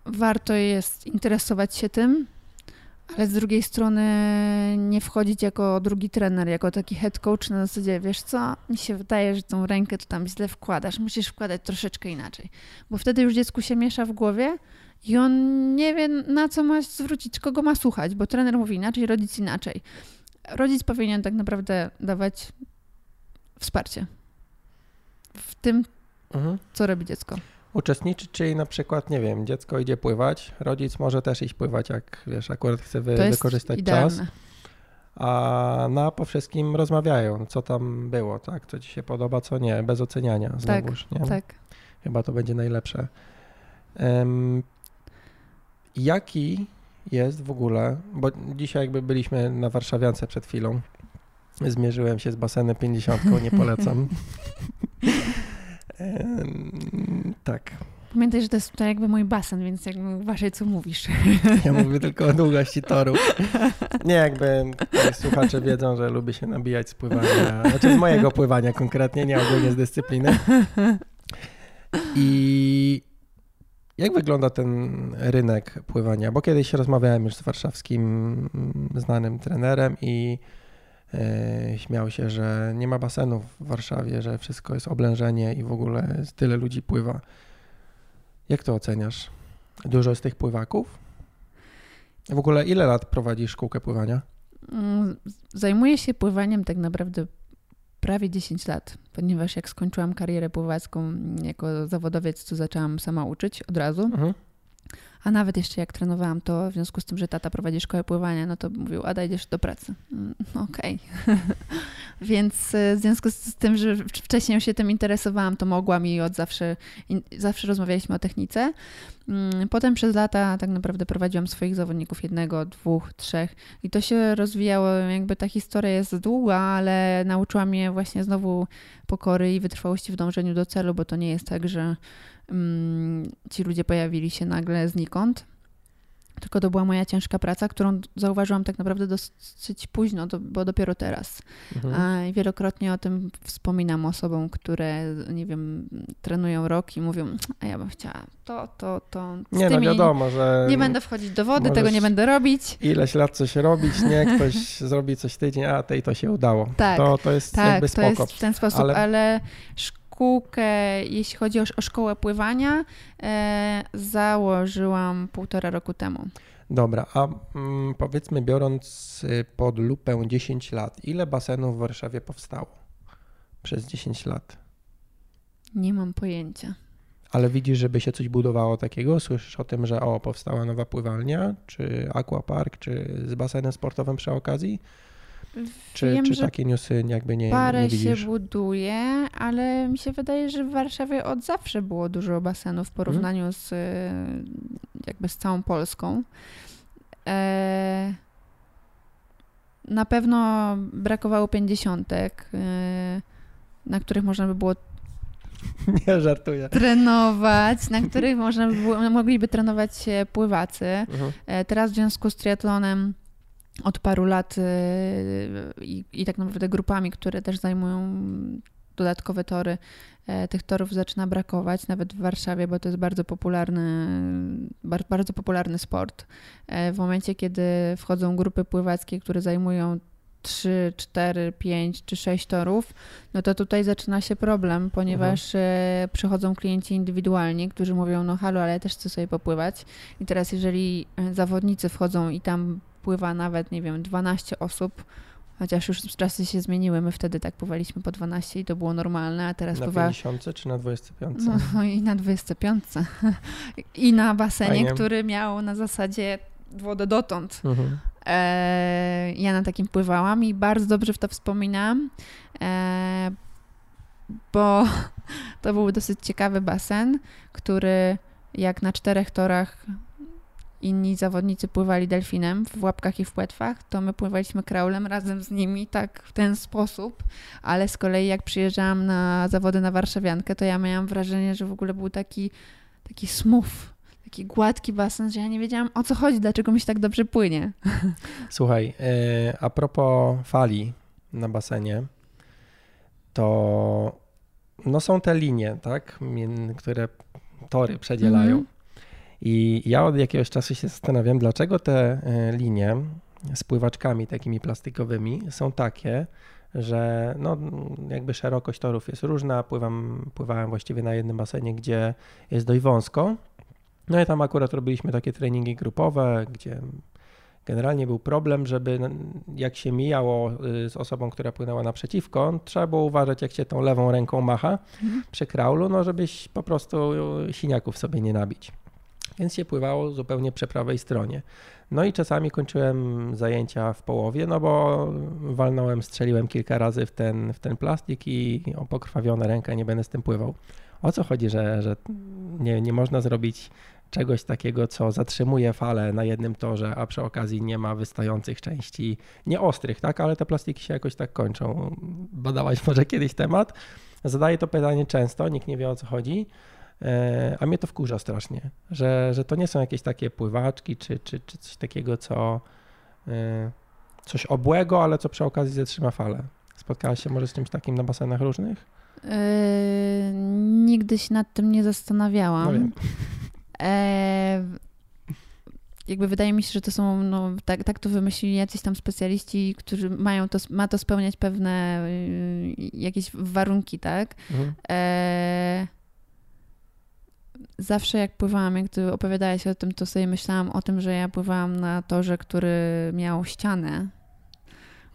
warto jest interesować się tym, ale z drugiej strony nie wchodzić jako drugi trener, jako taki head coach na zasadzie, wiesz co, mi się wydaje, że tą rękę tu tam źle wkładasz, musisz wkładać troszeczkę inaczej. Bo wtedy już dziecku się miesza w głowie i on nie wie, na co ma zwrócić, kogo ma słuchać, bo trener mówi inaczej, rodzic inaczej. Rodzic powinien tak naprawdę dawać wsparcie w tym, mhm. co robi dziecko uczestniczyć, czyli na przykład, nie wiem, dziecko idzie pływać, rodzic może też iść pływać, jak wiesz, akurat chce wy, wykorzystać idealne. czas. A na po wszystkim rozmawiają, co tam było, tak, co ci się podoba, co nie, bez oceniania znowuż, tak, nie? Tak. Chyba to będzie najlepsze. Um, jaki jest w ogóle, bo dzisiaj jakby byliśmy na Warszawiance przed chwilą, zmierzyłem się z basenem 50, nie polecam. tak. Pamiętaj, że to jest to jakby mój basen, więc jakby uważaj, co mówisz. Ja mówię tylko o długości toru. Nie, jakby słuchacze wiedzą, że lubię się nabijać z pływania, znaczy z mojego pływania konkretnie, nie ogólnie z dyscypliny. I jak wygląda ten rynek pływania? Bo kiedyś rozmawiałem już z warszawskim znanym trenerem i śmiał się, że nie ma basenów w Warszawie, że wszystko jest oblężenie i w ogóle tyle ludzi pływa. Jak to oceniasz? Dużo z tych pływaków? W ogóle ile lat prowadzisz szkółkę pływania? Mm, zajmuję się pływaniem tak naprawdę prawie 10 lat, ponieważ jak skończyłam karierę pływacką jako zawodowiec, to zaczęłam sama uczyć od razu. Mhm. A nawet jeszcze jak trenowałam to, w związku z tym, że tata prowadzi szkołę pływania, no to mówił, a idziesz do pracy. Mm, okej. Okay. Więc e, w związku z tym, że wcześniej się tym interesowałam, to mogłam i od zawsze, zawsze rozmawialiśmy o technice. Mm, potem przez lata tak naprawdę prowadziłam swoich zawodników jednego, dwóch, trzech i to się rozwijało. Jakby ta historia jest długa, ale nauczyła mnie właśnie znowu pokory i wytrwałości w dążeniu do celu, bo to nie jest tak, że ci ludzie pojawili się nagle znikąd, tylko to była moja ciężka praca, którą zauważyłam tak naprawdę dosyć późno, bo dopiero teraz. Mhm. I wielokrotnie o tym wspominam osobom, które, nie wiem, trenują rok i mówią, a ja bym chciała to, to, to. Z nie, no wiadomo, że... Nie będę wchodzić do wody, tego nie będę robić. Ileś lat coś robić, nie? Ktoś zrobi coś tydzień, a tej to się udało. Tak, to, to jest tak, jakby spoko. to jest w ten sposób, ale, ale szkółkę, jeśli chodzi o, o szkołę pływania, e, założyłam półtora roku temu. Dobra, a mm, powiedzmy, biorąc y, pod lupę 10 lat, ile basenów w Warszawie powstało przez 10 lat? Nie mam pojęcia. Ale widzisz, żeby się coś budowało takiego? Słyszysz o tym, że o, powstała nowa pływalnia, czy aquapark, czy z basenem sportowym przy okazji? Czy, Wiem, czy takie newsy jakby nie, parę nie widzisz? się buduje, ale mi się wydaje, że w Warszawie od zawsze było dużo basenów w porównaniu hmm. z jakby z całą Polską. E, na pewno brakowało pięćdziesiątek, e, na których można by było nie żartuję. Trenować, na których można by było, mogliby trenować pływacy. Mhm. E, teraz w związku z triatlonem od paru lat y, i, i tak naprawdę grupami, które też zajmują dodatkowe tory, e, tych torów zaczyna brakować, nawet w Warszawie, bo to jest bardzo popularny, bardzo popularny sport. E, w momencie, kiedy wchodzą grupy pływackie, które zajmują 3, 4, 5 czy 6 torów, no to tutaj zaczyna się problem, ponieważ mhm. przychodzą klienci indywidualni, którzy mówią, no halo, ale ja też chcę sobie popływać. I teraz jeżeli zawodnicy wchodzą i tam pływa nawet, nie wiem, 12 osób, chociaż już czasy się zmieniły, my wtedy tak pływaliśmy po 12 i to było normalne, a teraz na pływa... Na 50 czy na 25? No i na 25. I na basenie, który miał na zasadzie wodę dotąd. Mhm. E, ja na takim pływałam i bardzo dobrze w to wspominam, e, bo to był dosyć ciekawy basen, który jak na czterech torach inni zawodnicy pływali delfinem w łapkach i w płetwach, to my pływaliśmy kraulem razem z nimi, tak w ten sposób, ale z kolei jak przyjeżdżałam na zawody na Warszawiankę, to ja miałam wrażenie, że w ogóle był taki, taki smooth, taki gładki basen, że ja nie wiedziałam o co chodzi, dlaczego mi się tak dobrze płynie. Słuchaj, e, a propos fali na basenie, to no są te linie, tak, które tory przedzielają. Mm -hmm. I ja od jakiegoś czasu się zastanawiam, dlaczego te e, linie z pływaczkami takimi plastikowymi są takie, że no, jakby szerokość torów jest różna. Pływam, pływałem właściwie na jednym basenie, gdzie jest dość wąsko. No i tam akurat robiliśmy takie treningi grupowe, gdzie generalnie był problem, żeby jak się mijało y, z osobą, która płynęła naprzeciwko, trzeba było uważać, jak się tą lewą ręką macha mhm. przy kraulu, no żebyś po prostu siniaków sobie nie nabić więc się pływało zupełnie przy prawej stronie. No i czasami kończyłem zajęcia w połowie, no bo walnąłem, strzeliłem kilka razy w ten, w ten plastik i o pokrwawione rękę nie będę z tym pływał. O co chodzi, że, że nie, nie można zrobić czegoś takiego, co zatrzymuje falę na jednym torze, a przy okazji nie ma wystających części, nie ostrych, tak, ale te plastiki się jakoś tak kończą. Badałaś może kiedyś temat? Zadaję to pytanie często, nikt nie wie o co chodzi. E, a mnie to wkurza strasznie, że, że to nie są jakieś takie pływaczki czy, czy, czy coś takiego, co e, coś obłego, ale co przy okazji zatrzyma falę. Spotkałaś się może z czymś takim na basenach różnych? Yy, nigdy się nad tym nie zastanawiałam. No wiem. jakby wydaje mi się, że to są, no, tak, tak to wymyślili jacyś tam specjaliści, którzy mają to, ma to spełniać pewne y, jakieś warunki, tak? Mhm. E, zawsze jak pływałam, jak ty opowiadałeś o tym, to sobie myślałam o tym, że ja pływałam na torze, który miał ścianę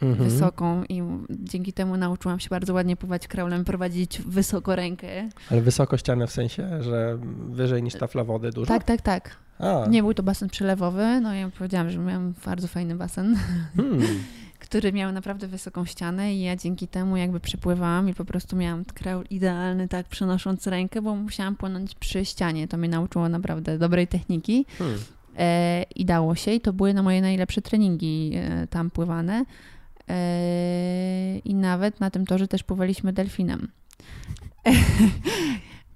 Mhm. wysoką i dzięki temu nauczyłam się bardzo ładnie pływać kraulem, prowadzić wysoko rękę. Ale wysoko ścianę w sensie, że wyżej niż tafla wody dużo? Tak, tak, tak. A, Nie był to basen przelewowy, no ja powiedziałam, że miałam bardzo fajny basen, hmm. który miał naprawdę wysoką ścianę i ja dzięki temu jakby przepływałam i po prostu miałam kraul idealny, tak przenosząc rękę, bo musiałam płynąć przy ścianie. To mnie nauczyło naprawdę dobrej techniki Hmm. e, i dało się i to były na moje najlepsze treningi e, tam pływane. E, I nawet na tym torze też pływaliśmy delfinem.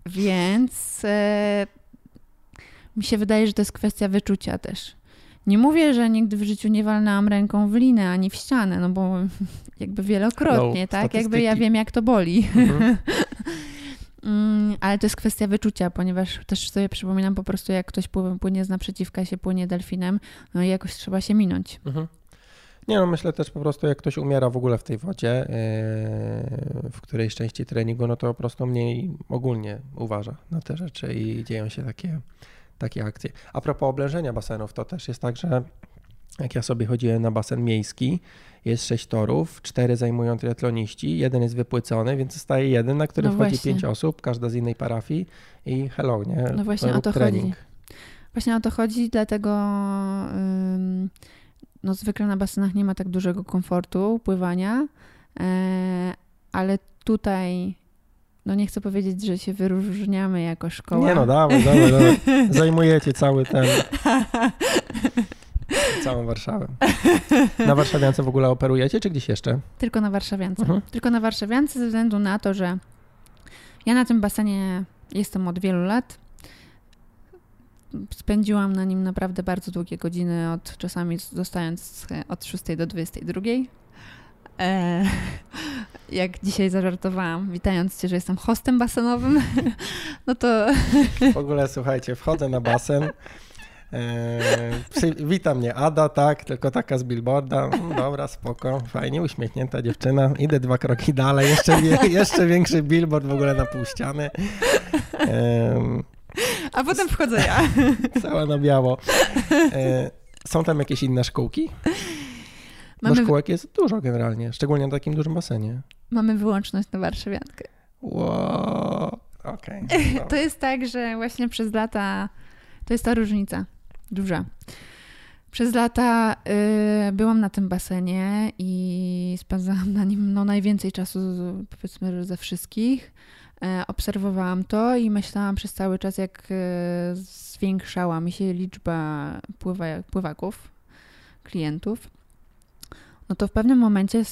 Więc e, mi się wydaje, że to jest kwestia wyczucia też. Nie mówię, że nigdy w życiu nie walnęłam ręką w linę ani w ścianę, no bo jakby wielokrotnie, No, tak? Jakby ja wiem, jak to boli. Mhm. Mm, ale to jest kwestia wyczucia, ponieważ też sobie przypominam po prostu, jak ktoś płynie, płynie z naprzeciwka się, płynie delfinem, no i jakoś trzeba się minąć. Mhm. Nie no, myślę też po prostu, jak ktoś umiera w ogóle w tej wodzie, yy, w którejś części treningu, no to po prostu mniej ogólnie uważa na te rzeczy i dzieją się takie, takie akcje. A propos oblężenia basenów, to też jest tak, że jak ja sobie chodziłem na basen miejski, jest sześć torów, cztery zajmują triatloniści, jeden jest wypłycony, więc zostaje jeden, na który No wchodzi właśnie. pięć osób, każda z innej parafii i hello, nie? No właśnie o to trening. chodzi. Właśnie o to chodzi, dlatego ym, no zwykle na basenach nie ma tak dużego komfortu pływania, e, ale tutaj no nie chcę powiedzieć, że się wyróżniamy jako szkoła. Nie no, dawaj, dawaj, dawaj. Zajmujecie cały ten, całą Warszawę. Na Warszawiance w ogóle operujecie, czy gdzieś jeszcze? Tylko na Warszawiance. Mhm. Tylko na Warszawiance ze względu na to, że ja na tym basenie jestem od wielu lat. Spędziłam na nim naprawdę bardzo długie godziny, od czasami zostając od 6 do 22. E, jak dzisiaj zażartowałam, witając Cię, że jestem hostem basenowym, no to W ogóle słuchajcie, wchodzę na basen. E, wita mnie Ada, tak, tylko taka z billboarda. Mm, Dobra, spoko, fajnie, uśmiechnięta dziewczyna. Idę dwa kroki dalej, jeszcze, jeszcze większy billboard w ogóle na pół ściany. Em, A potem wchodzę ja. cała na biało. E, są tam jakieś inne szkółki? Bo Mamy, szkółek jest dużo generalnie, szczególnie na takim dużym basenie. mamy wyłączność na Warszawiankę. Wow, no. To jest tak, że właśnie przez lata to jest ta różnica duża. Przez lata y, byłam na tym basenie i spędzałam na nim no, najwięcej czasu, powiedzmy, ze wszystkich. E, obserwowałam to i myślałam przez cały czas, jak e, zwiększała mi się liczba pływa, pływaków, klientów, no to w pewnym momencie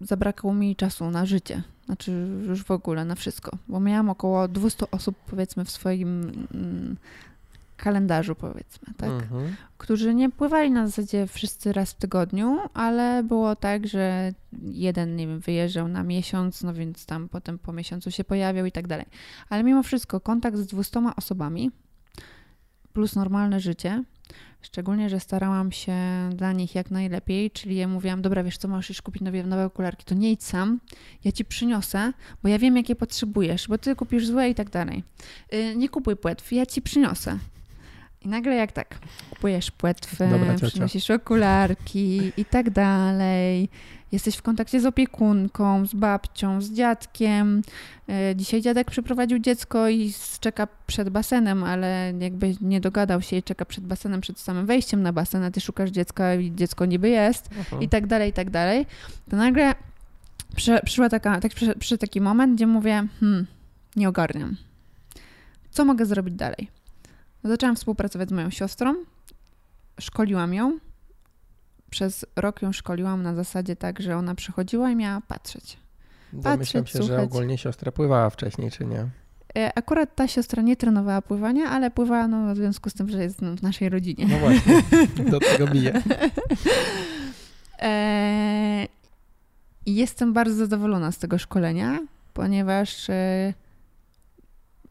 zabrakło mi czasu na życie. Znaczy już w ogóle na wszystko, bo miałam około 200 osób powiedzmy w swoim mm, kalendarzu powiedzmy, tak? Mhm. Którzy nie pływali na zasadzie wszyscy raz w tygodniu, ale było tak, że jeden, nie wiem, wyjeżdżał na miesiąc, no więc tam potem po miesiącu się pojawiał i tak dalej. Ale mimo wszystko kontakt z 200 osobami plus normalne życie, szczególnie, że starałam się dla nich jak najlepiej, czyli ja mówiłam, dobra, wiesz co, możesz już kupić nowe, nowe okularki, to nie idź sam, ja ci przyniosę, bo ja wiem, jakie potrzebujesz, bo ty kupisz złe i tak dalej. Yy, nie kupuj płetw, ja ci przyniosę. I nagle jak tak, kupujesz płetwę, Dobra ciocia. przynosisz okularki i tak dalej. Jesteś w kontakcie z opiekunką, z babcią, z dziadkiem. E, Dzisiaj dziadek przyprowadził dziecko i czeka przed basenem, ale jakby nie dogadał się i czeka przed basenem, przed samym wejściem na basen, a ty szukasz dziecka i dziecko niby jest Mhm. i tak dalej, i tak dalej. To nagle przy, przyszła taka, tak, przy, przyszedł taki moment, gdzie mówię, hmm, nie ogarniam. Co mogę zrobić dalej? Zaczęłam współpracować z moją siostrą, szkoliłam ją. Przez rok ją szkoliłam na zasadzie tak, że ona przychodziła i miała patrzeć. Domyślam patrzeć, się, że słuchać. ogólnie siostra pływała wcześniej, czy nie? E, Akurat ta siostra nie trenowała pływania, ale pływała no, w związku z tym, że jest no, w naszej rodzinie. No właśnie, do tego bije. E, I jestem bardzo zadowolona z tego szkolenia, ponieważ e,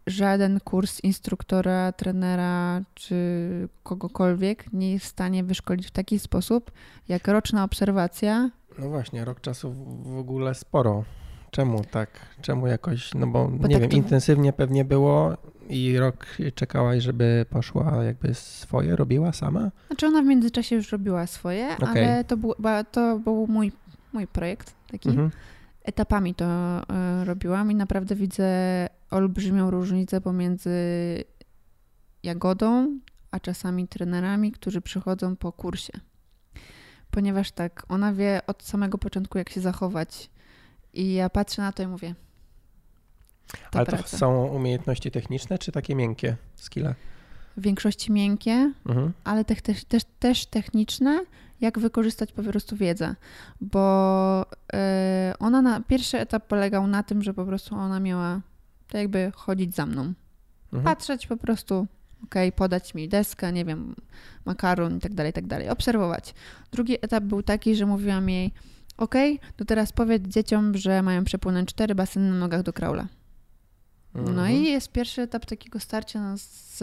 żaden kurs instruktora, trenera czy kogokolwiek nie jest w stanie wyszkolić w taki sposób, jak roczna obserwacja. No właśnie, rok czasu w ogóle sporo. Czemu tak? Czemu jakoś? No bo, Bo nie tak wiem, to- intensywnie pewnie było i rok czekałaś, żeby poszła jakby swoje, robiła sama? Znaczy ona w międzyczasie już robiła swoje, Okej. ale to był, to był mój, mój projekt taki. Mhm. Etapami to e, robiłam i naprawdę widzę olbrzymią różnicę pomiędzy Jagodą, a czasami trenerami, którzy przychodzą po kursie. Ponieważ tak, ona wie od samego początku, jak się zachować. I ja patrzę na to i mówię. To Ale to praca. są umiejętności techniczne, czy takie miękkie skille? W większości miękkie, Mhm. ale te, też, też, też techniczne, jak wykorzystać po prostu wiedzę. Bo e, ona na pierwszy etap polegał na tym, że po prostu ona miała to jakby chodzić za mną. Mhm. Patrzeć po prostu, okej, podać mi deskę, nie wiem, makaron i tak dalej, tak dalej. Obserwować. Drugi etap był taki, że mówiłam jej, okej, to teraz powiedz dzieciom, że mają przepłynąć cztery baseny na nogach do kraula. No Mhm. i jest pierwszy etap takiego starcia z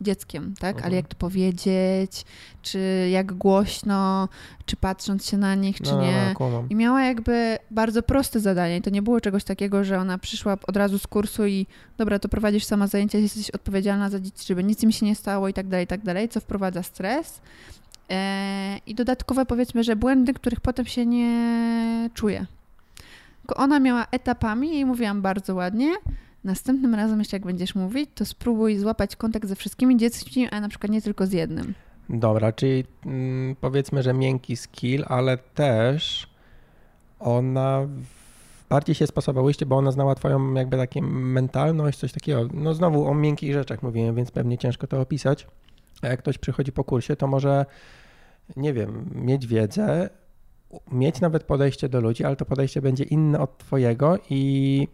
dzieckiem, tak? Mhm. Ale jak to powiedzieć, czy jak głośno, czy patrząc się na nich, czy no, nie. No. I miała jakby bardzo proste zadanie. I To nie było czegoś takiego, że ona przyszła od razu z kursu i dobra, to prowadzisz sama zajęcia, jesteś odpowiedzialna za dzieci, żeby nic im się nie stało i tak dalej, i tak dalej, co wprowadza stres. E, I dodatkowe powiedzmy, że błędy, których potem się nie czuje. Tylko ona miała etapami i mówiłam bardzo ładnie. Następnym razem jeszcze jak będziesz mówić, to spróbuj złapać kontakt ze wszystkimi dziećmi, a na przykład nie tylko z jednym. Dobra, czyli mm, powiedzmy, że miękki skill, ale też ona bardziej się sposobałyście, bo ona znała twoją jakby takie mentalność, coś takiego. No znowu o miękkich rzeczach mówiłem, więc pewnie ciężko to opisać. A jak ktoś przychodzi po kursie, to może, nie wiem, mieć wiedzę, mieć nawet podejście do ludzi, ale to podejście będzie inne od twojego i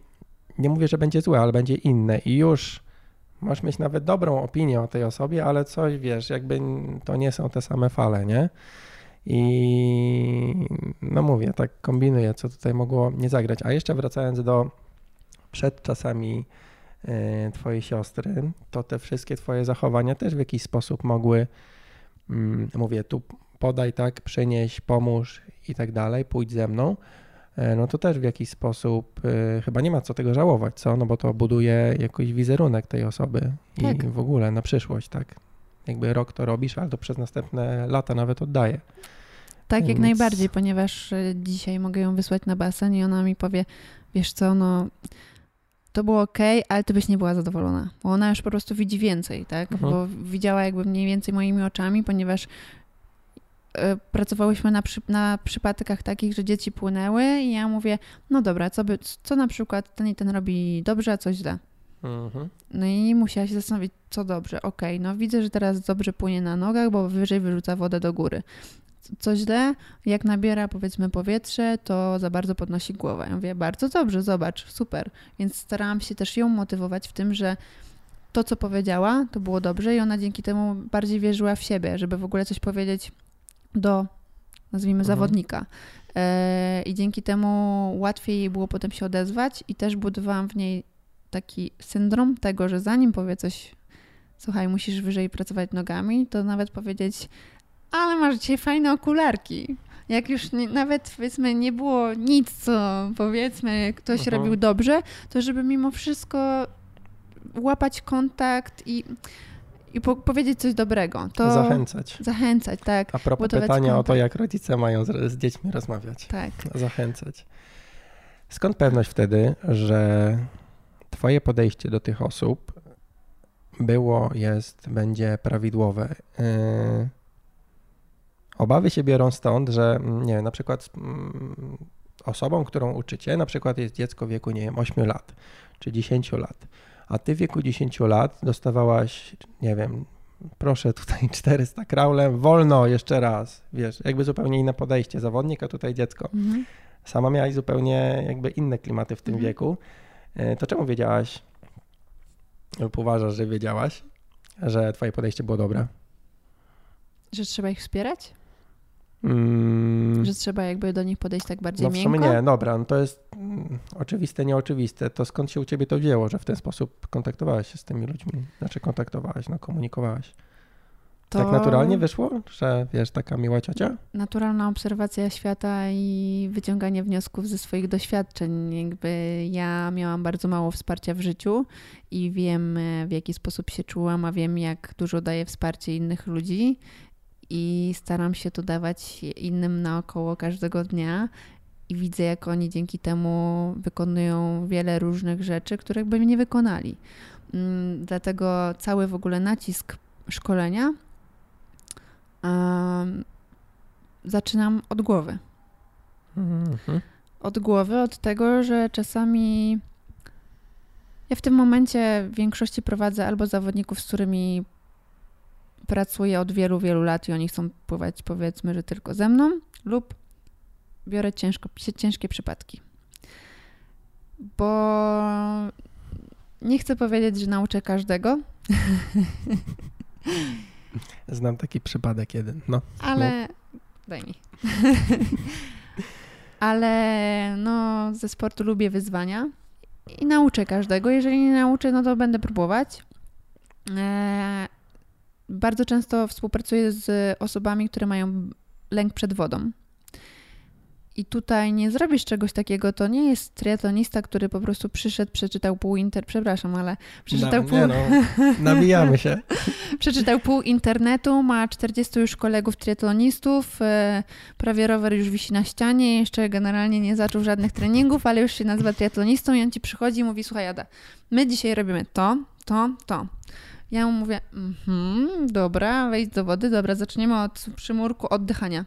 nie mówię, że będzie złe, ale będzie inne i już Możesz mieć nawet dobrą opinię o tej osobie, ale coś wiesz, jakby to nie są te same fale, nie? I no mówię, tak kombinuję, co tutaj mogło nie zagrać. A jeszcze wracając do przed czasami e, twojej siostry, to te wszystkie twoje zachowania też w jakiś sposób mogły, mm, mówię, tu podaj, tak, przynieś, pomóż i tak dalej, pójdź ze mną no to też w jakiś sposób e, chyba nie ma co tego żałować, co? No bo to buduje jakiś wizerunek tej osoby i Tak. w ogóle na przyszłość, tak? Jakby rok to robisz, ale to przez następne lata nawet oddaje. Tak, jak Więc- najbardziej, ponieważ e, dzisiaj mogę ją wysłać na basen i ona mi powie, wiesz co, no to było ok, ale ty byś nie była zadowolona, bo ona już po prostu widzi więcej, tak? Mhm. Bo widziała jakby mniej więcej moimi oczami, ponieważ e, pracowałyśmy na, przy, na przypadkach takich, że dzieci płynęły i ja mówię, no dobra, co, by, co na przykład ten i ten robi dobrze, a coś źle. Mhm. No i musiała się zastanowić, co dobrze. Okej, no widzę, że teraz dobrze płynie na nogach, bo wyżej wyrzuca wodę do góry. Co źle, jak nabiera powiedzmy powietrze, to za bardzo podnosi głowę. Ja mówię, bardzo dobrze, zobacz, super. Więc starałam się też ją motywować w tym, że to, co powiedziała, to było dobrze i ona dzięki temu bardziej wierzyła w siebie, żeby w ogóle coś powiedzieć do, nazwijmy, Mhm. zawodnika. E, I dzięki temu łatwiej jej było potem się odezwać i też budowałam w niej taki syndrom tego, że zanim powie coś, słuchaj, musisz wyżej pracować nogami, to nawet powiedzieć, ale masz dzisiaj fajne okularki. Jak już nie, nawet powiedzmy nie było nic, co powiedzmy ktoś Mhm. robił dobrze, to żeby mimo wszystko łapać kontakt i, i po, powiedzieć coś dobrego. To Zachęcać. Zachęcać, tak. A propos pytania o to, kontakt. jak rodzice mają z, z dziećmi rozmawiać. Tak. Zachęcać. Skąd pewność wtedy, że twoje podejście do tych osób było, jest, będzie prawidłowe? Yy, Obawy się biorą stąd, że mm, nie wiem, na przykład mm, osobą, którą uczycie, na przykład jest dziecko w wieku, nie wiem, 8 lat czy 10 lat, a ty w wieku 10 lat dostawałaś, nie wiem, proszę tutaj 400 kraulem, wolno jeszcze raz, wiesz, jakby zupełnie inne podejście, zawodnik, a tutaj dziecko. Mhm. Sama miałaś zupełnie jakby inne klimaty w tym Mhm. wieku, E, to czemu wiedziałaś lub uważasz, że wiedziałaś, że twoje podejście było dobre? Że trzeba ich wspierać? Mm. Że trzeba jakby do nich podejść tak bardziej no, w miękko? sumie nie, dobra, no to jest mm, oczywiste, nieoczywiste. To skąd się u ciebie to wzięło, że w ten sposób kontaktowałaś się z tymi ludźmi? Znaczy kontaktowałaś, no komunikowałaś? To... Tak naturalnie wyszło, że wiesz, taka miła ciocia? Naturalna obserwacja świata i wyciąganie wniosków ze swoich doświadczeń. Jakby ja miałam bardzo mało wsparcia w życiu i wiem, w jaki sposób się czułam, a wiem, jak dużo daje wsparcie innych ludzi i staram się to dawać innym naokoło każdego dnia i widzę, jak oni dzięki temu wykonują wiele różnych rzeczy, których by nie wykonali. Mm, dlatego cały w ogóle nacisk szkolenia um, zaczynam od głowy. Mhm. Od głowy, od tego, że czasami ja w tym momencie w większości prowadzę albo zawodników, z którymi pracuję od wielu, wielu lat i oni chcą pływać powiedzmy, że tylko ze mną lub biorę ciężko, ciężkie przypadki. Bo nie chcę powiedzieć, że nauczę każdego. Znam taki przypadek jeden, no. Ale no. daj mi. Ale no, ze sportu lubię wyzwania i nauczę każdego. Jeżeli nie nauczę, no to będę próbować. E, bardzo często współpracuję z osobami, które mają lęk przed wodą. I tutaj nie zrobisz czegoś takiego, to nie jest triatlonista, który po prostu przyszedł, przeczytał pół inter... Przepraszam, ale przeczytał no, pół... Nie no, nabijamy się. przeczytał pół internetu, ma 40 już kolegów triatlonistów, e, prawie rower już wisi na ścianie, jeszcze generalnie nie zaczął żadnych treningów, ale już się nazywa triatlonistą i on ci przychodzi i mówi, słuchaj Ada, my dzisiaj robimy to, to, to. Ja mu mówię, mhm, dobra, wejdź do wody, dobra, zaczniemy od przymurku oddychania.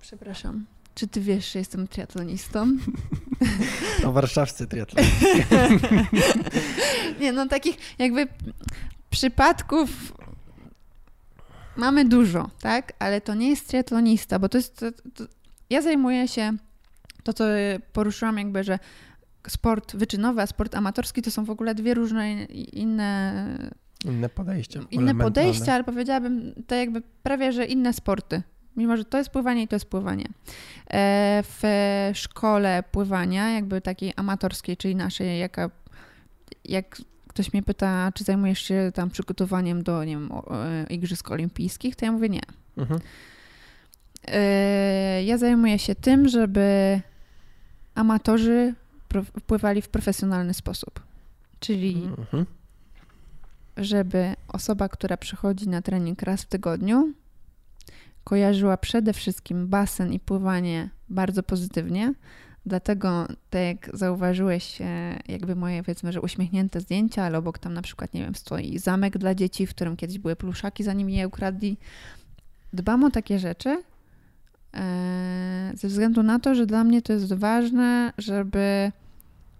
Przepraszam. Czy ty wiesz, że jestem triatlonistą? No warszawscy triatloniści. Nie, no takich jakby przypadków mamy dużo, tak? Ale to nie jest triatlonista, bo to jest... To, to, ja zajmuję się to, co poruszyłam jakby, że sport wyczynowy, a sport amatorski to są w ogóle dwie różne inne... Inne podejścia. Inne podejścia, ale powiedziałabym to jakby prawie, że inne sporty. Mimo, że to jest pływanie i to jest pływanie. E, w szkole pływania, jakby takiej amatorskiej, czyli naszej, jaka, jak ktoś mnie pyta, czy zajmujesz się tam przygotowaniem do, nie wiem, Igrzysk Olimpijskich, to ja mówię nie. Mhm. E, ja zajmuję się tym, żeby amatorzy wpływali w profesjonalny sposób. Czyli mhm. żeby osoba, która przychodzi na trening raz w tygodniu, kojarzyła przede wszystkim basen i pływanie bardzo pozytywnie. Dlatego, tak jak zauważyłeś, e, jakby moje, powiedzmy, że uśmiechnięte zdjęcia, ale obok tam na przykład, nie wiem, stoi zamek dla dzieci, w którym kiedyś były pluszaki, zanim je ukradli. Dbam o takie rzeczy, e, ze względu na to, że dla mnie to jest ważne, żeby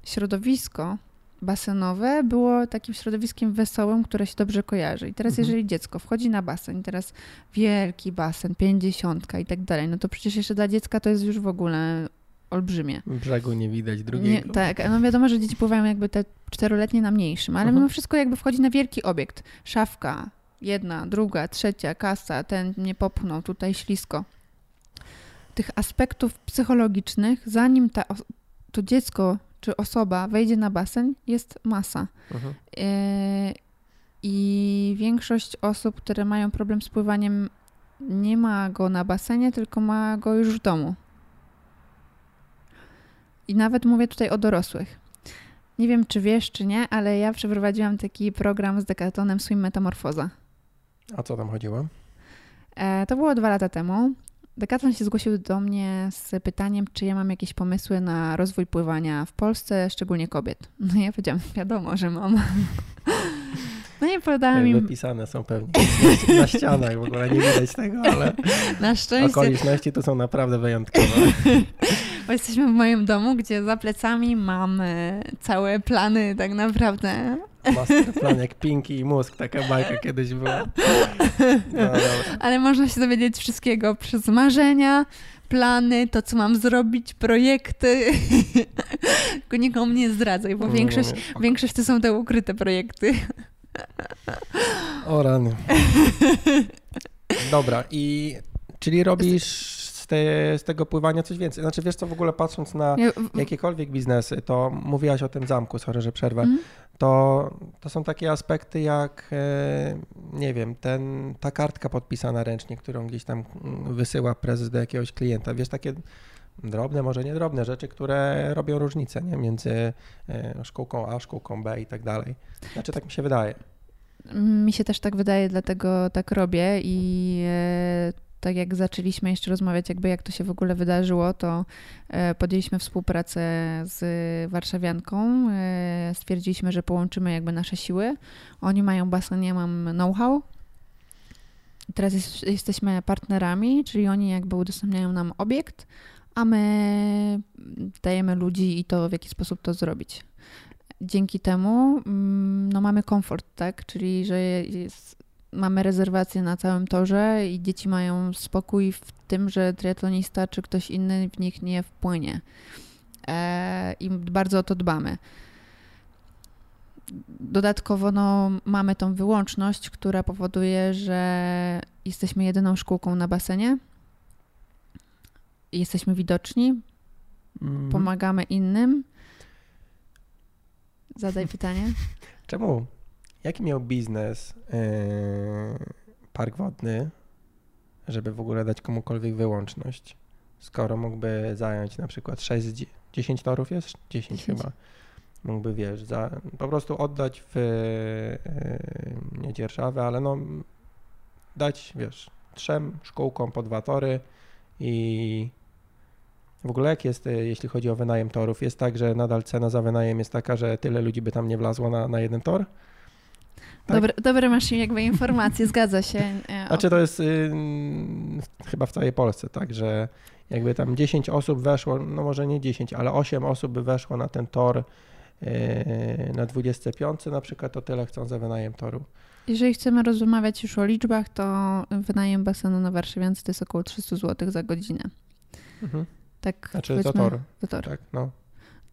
środowisko basenowe było takim środowiskiem wesołym, które się dobrze kojarzy. I teraz, mhm. jeżeli dziecko wchodzi na basen, teraz wielki basen, pięćdziesiątka i tak dalej, no to przecież jeszcze dla dziecka to jest już w ogóle olbrzymie. Brzegu nie widać drugiego. Nie, tak, no wiadomo, że dzieci pływają jakby te czteroletnie na mniejszym, ale mhm. mimo wszystko jakby wchodzi na wielki obiekt. Szafka, jedna, druga, trzecia, kasa, ten nie popchnął, tutaj ślisko. Tych aspektów psychologicznych, zanim ta, to dziecko czy osoba wejdzie na basen, jest masa. Mhm. E, I większość osób, które mają problem z pływaniem, nie ma go na basenie, tylko ma go już w domu. I nawet mówię tutaj o dorosłych. Nie wiem, czy wiesz, czy nie, ale ja przeprowadziłam taki program z Decathonem Swim Metamorfoza. A co tam chodziło? E, to było dwa lata temu. Decathlon się zgłosił do mnie z pytaniem, czy ja mam jakieś pomysły na rozwój pływania w Polsce, szczególnie kobiet. No ja powiedziałam, wiadomo, że mam. No nie podałam im... Wypisane są pewnie na ścianach, w ogóle nie widać tego, ale na szczęście... okoliczności to są naprawdę wyjątkowe. Bo jesteśmy w moim domu, gdzie za plecami mam całe plany tak naprawdę Masterplan jak Pinky i Mózg, taka bajka kiedyś była. No, Ale można się dowiedzieć wszystkiego przez marzenia, plany, to co mam zrobić, projekty. Tylko nikomu nie zdradzaj, bo większość, większość to są te ukryte projekty. O rany. Dobra, i Czyli robisz te, z tego pływania coś więcej. Znaczy wiesz co, w ogóle patrząc na jakiekolwiek biznesy, to mówiłaś o tym zamku, sorry, że przerwę, Mhm. to, to są takie aspekty jak, e, nie wiem, ten, ta kartka podpisana ręcznie, którą gdzieś tam mm, wysyła prezes do jakiegoś klienta. Wiesz, takie drobne, może nie drobne rzeczy, które robią różnicę nie? między e, szkółką A, szkółką B i tak dalej. Znaczy tak mi się wydaje. Mi się też tak wydaje, dlatego tak robię i e, tak jak zaczęliśmy jeszcze rozmawiać, jakby jak to się w ogóle wydarzyło, to e, podjęliśmy współpracę z warszawianką, e, stwierdziliśmy, że połączymy jakby nasze siły. Oni mają basen, ja mam know-how. Teraz jest, jesteśmy partnerami, czyli oni jakby udostępniają nam obiekt, a my dajemy ludzi i to, w jaki sposób to zrobić dzięki temu mm, no, mamy komfort, tak? Czyli że jest, mamy rezerwację na całym torze i dzieci mają spokój w tym, że triatlonista czy ktoś inny w nich nie wpłynie. E, I bardzo o to dbamy. Dodatkowo no, mamy tą wyłączność, która powoduje, że jesteśmy jedyną szkółką na basenie. Jesteśmy widoczni, Mhm. pomagamy innym. Zadaj pytanie. Czemu? Jaki miał biznes yy, park wodny, żeby w ogóle dać komukolwiek wyłączność? Skoro mógłby zająć na przykład 6, z dzie- 10 torów jest? 10 10. chyba. Mógłby, wiesz, za, po prostu oddać w yy, nie dzierżawę, ale no dać, wiesz, trzem szkółkom po dwa tory i w ogóle jak jest, y, jeśli chodzi o wynajem torów? Jest tak, że nadal cena za wynajem jest taka, że tyle ludzi by tam nie wlazło na, na jeden tor? Tak. Dobre, dobre masz jakby informacje, zgadza się. E, Znaczy to jest y, chyba w całej Polsce, tak, że jakby tam 10 osób weszło, no może nie 10, ale 8 osób by weszło na ten tor y, na 25 na przykład, to tyle chcą za wynajem toru. Jeżeli chcemy rozmawiać już o liczbach, to wynajem basenu na Warszawiance to jest około 300 zł za godzinę. Mhm. Tak, Znaczy to powiedzmy, tor, za tor. tak, no.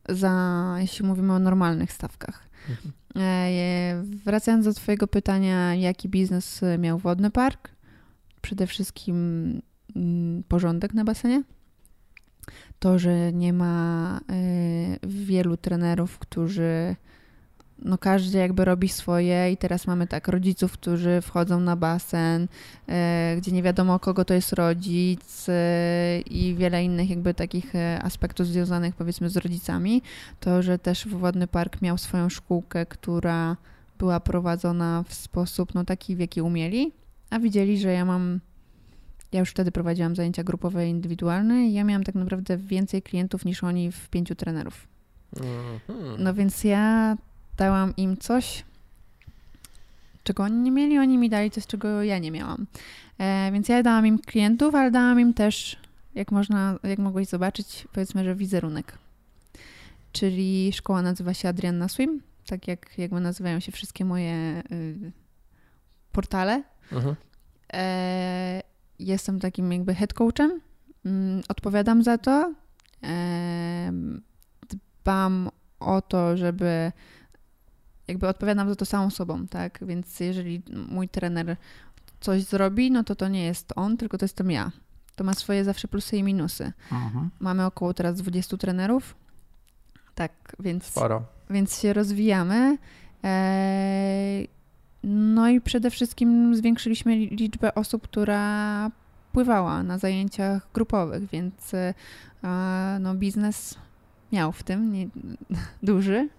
Za, jeśli mówimy o normalnych stawkach. Mhm. E, Wracając do Twojego pytania, jaki biznes miał wodny park? Przede wszystkim mm, porządek na basenie. To, że nie ma e, wielu trenerów, którzy no każdy jakby robi swoje i teraz mamy tak rodziców, którzy wchodzą na basen, e, gdzie nie wiadomo kogo to jest rodzic e, i wiele innych jakby takich e, aspektów związanych powiedzmy z rodzicami. To, że też Wodny Park miał swoją szkółkę, która była prowadzona w sposób no taki, w jaki umieli, a widzieli, że ja mam ja już wtedy prowadziłam zajęcia grupowe i indywidualne i ja miałam tak naprawdę więcej klientów niż oni w pięciu trenerów. Mhm. No więc ja dałam im coś, czego oni nie mieli, oni mi dali coś, czego ja nie miałam. E, więc ja dałam im klientów, ale dałam im też, jak można, jak mogłeś zobaczyć, powiedzmy, że wizerunek. Czyli szkoła nazywa się Adrianna Swim, tak jak jakby nazywają się wszystkie moje y, portale. Mhm. E, jestem takim jakby head coachem. Mm, Odpowiadam za to. E, dbam o to, żeby jakby odpowiadam za to samą sobą, tak? Więc jeżeli mój trener coś zrobi, no to to nie jest on, tylko to jestem ja. To ma swoje zawsze plusy i minusy. Mhm. Mamy około teraz 20 trenerów. Tak, więc Sporo. więc się rozwijamy. Eee, No i przede wszystkim zwiększyliśmy li- liczbę osób, która pływała na zajęciach grupowych, więc e, no, biznes miał w tym nie, duży.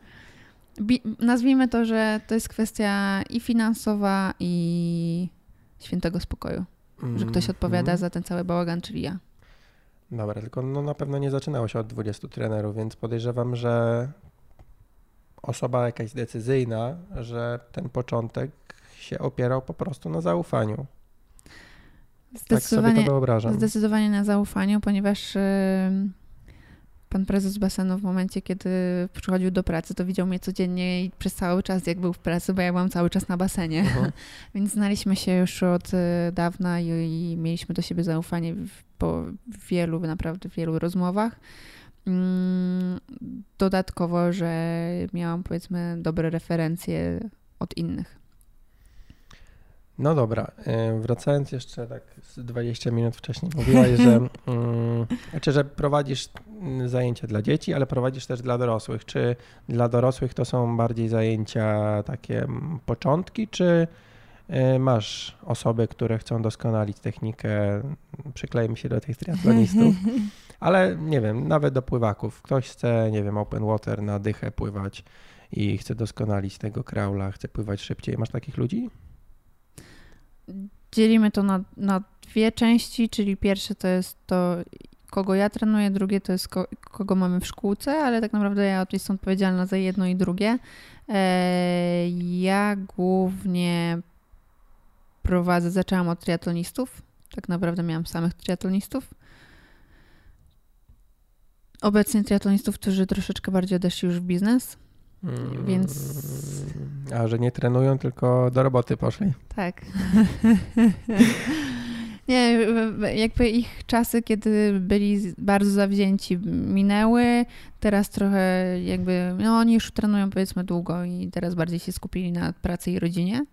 Nazwijmy to, że to jest kwestia i finansowa, i świętego spokoju, że ktoś odpowiada Mhm. za ten cały bałagan, czyli ja. Dobra, tylko no na pewno nie zaczynało się od 20 trenerów, więc podejrzewam, że osoba jakaś decyzyjna, że ten początek się opierał po prostu na zaufaniu. Tak sobie to Zdecydowanie, wyobrażam. Zdecydowanie na zaufaniu, ponieważ pan prezes basenu w momencie, kiedy przychodził do pracy, to widział mnie codziennie i przez cały czas, jak był w pracy, bo ja byłam cały czas na basenie. Mhm. Więc znaliśmy się już od y, dawna i, i mieliśmy do siebie zaufanie w, po wielu, naprawdę wielu rozmowach. Mm, Dodatkowo, że miałam powiedzmy dobre referencje od innych. No dobra, y, wracając jeszcze tak z 20 minut wcześniej, mówiłaś, że, mm, znaczy, że prowadzisz mm, zajęcia dla dzieci, ale prowadzisz też dla dorosłych. Czy dla dorosłych to są bardziej zajęcia takie mm, początki, czy y, masz osoby, które chcą doskonalić technikę, przyklejmy się do tych triatlonistów, ale nie wiem, nawet do pływaków. Ktoś chce, nie wiem, open water na dychę pływać i chce doskonalić tego kraula, chce pływać szybciej. Masz takich ludzi? Dzielimy to na, na dwie części, czyli pierwsze to jest to, kogo ja trenuję, drugie to jest ko, kogo mamy w szkółce, ale tak naprawdę ja jestem odpowiedzialna za jedno i drugie. E, ja głównie prowadzę, zaczęłam od triatlonistów. Tak naprawdę miałam samych triatlonistów. Obecnie triatlonistów, którzy troszeczkę bardziej odeszli już w biznes. Mm, Więc. A że nie trenują, tylko do roboty poszli. Tak. nie, jakby ich czasy, kiedy byli bardzo zawzięci, minęły. Teraz trochę jakby. No, oni już trenują powiedzmy długo i teraz bardziej się skupili na pracy i rodzinie.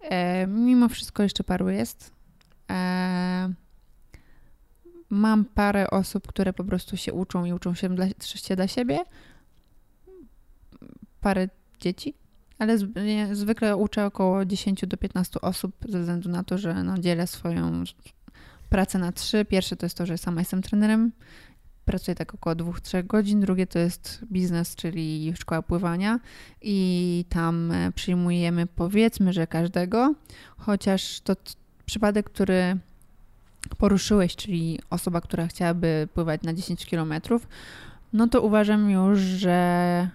E, mimo wszystko jeszcze paru jest. E, mam parę osób, które po prostu się uczą i uczą się dla, się dla siebie parę dzieci, ale zwykle uczę około 10 do 15 osób ze względu na to, że no, dzielę swoją pracę na trzy. Pierwsze to jest to, że sama jestem trenerem, pracuję tak około 2-3 godzin. Drugie to jest biznes, czyli szkoła pływania i tam e, przyjmujemy powiedzmy, że każdego, chociaż to przypadek, który poruszyłeś, czyli osoba, która chciałaby pływać na 10 kilometrów, no to uważam już, że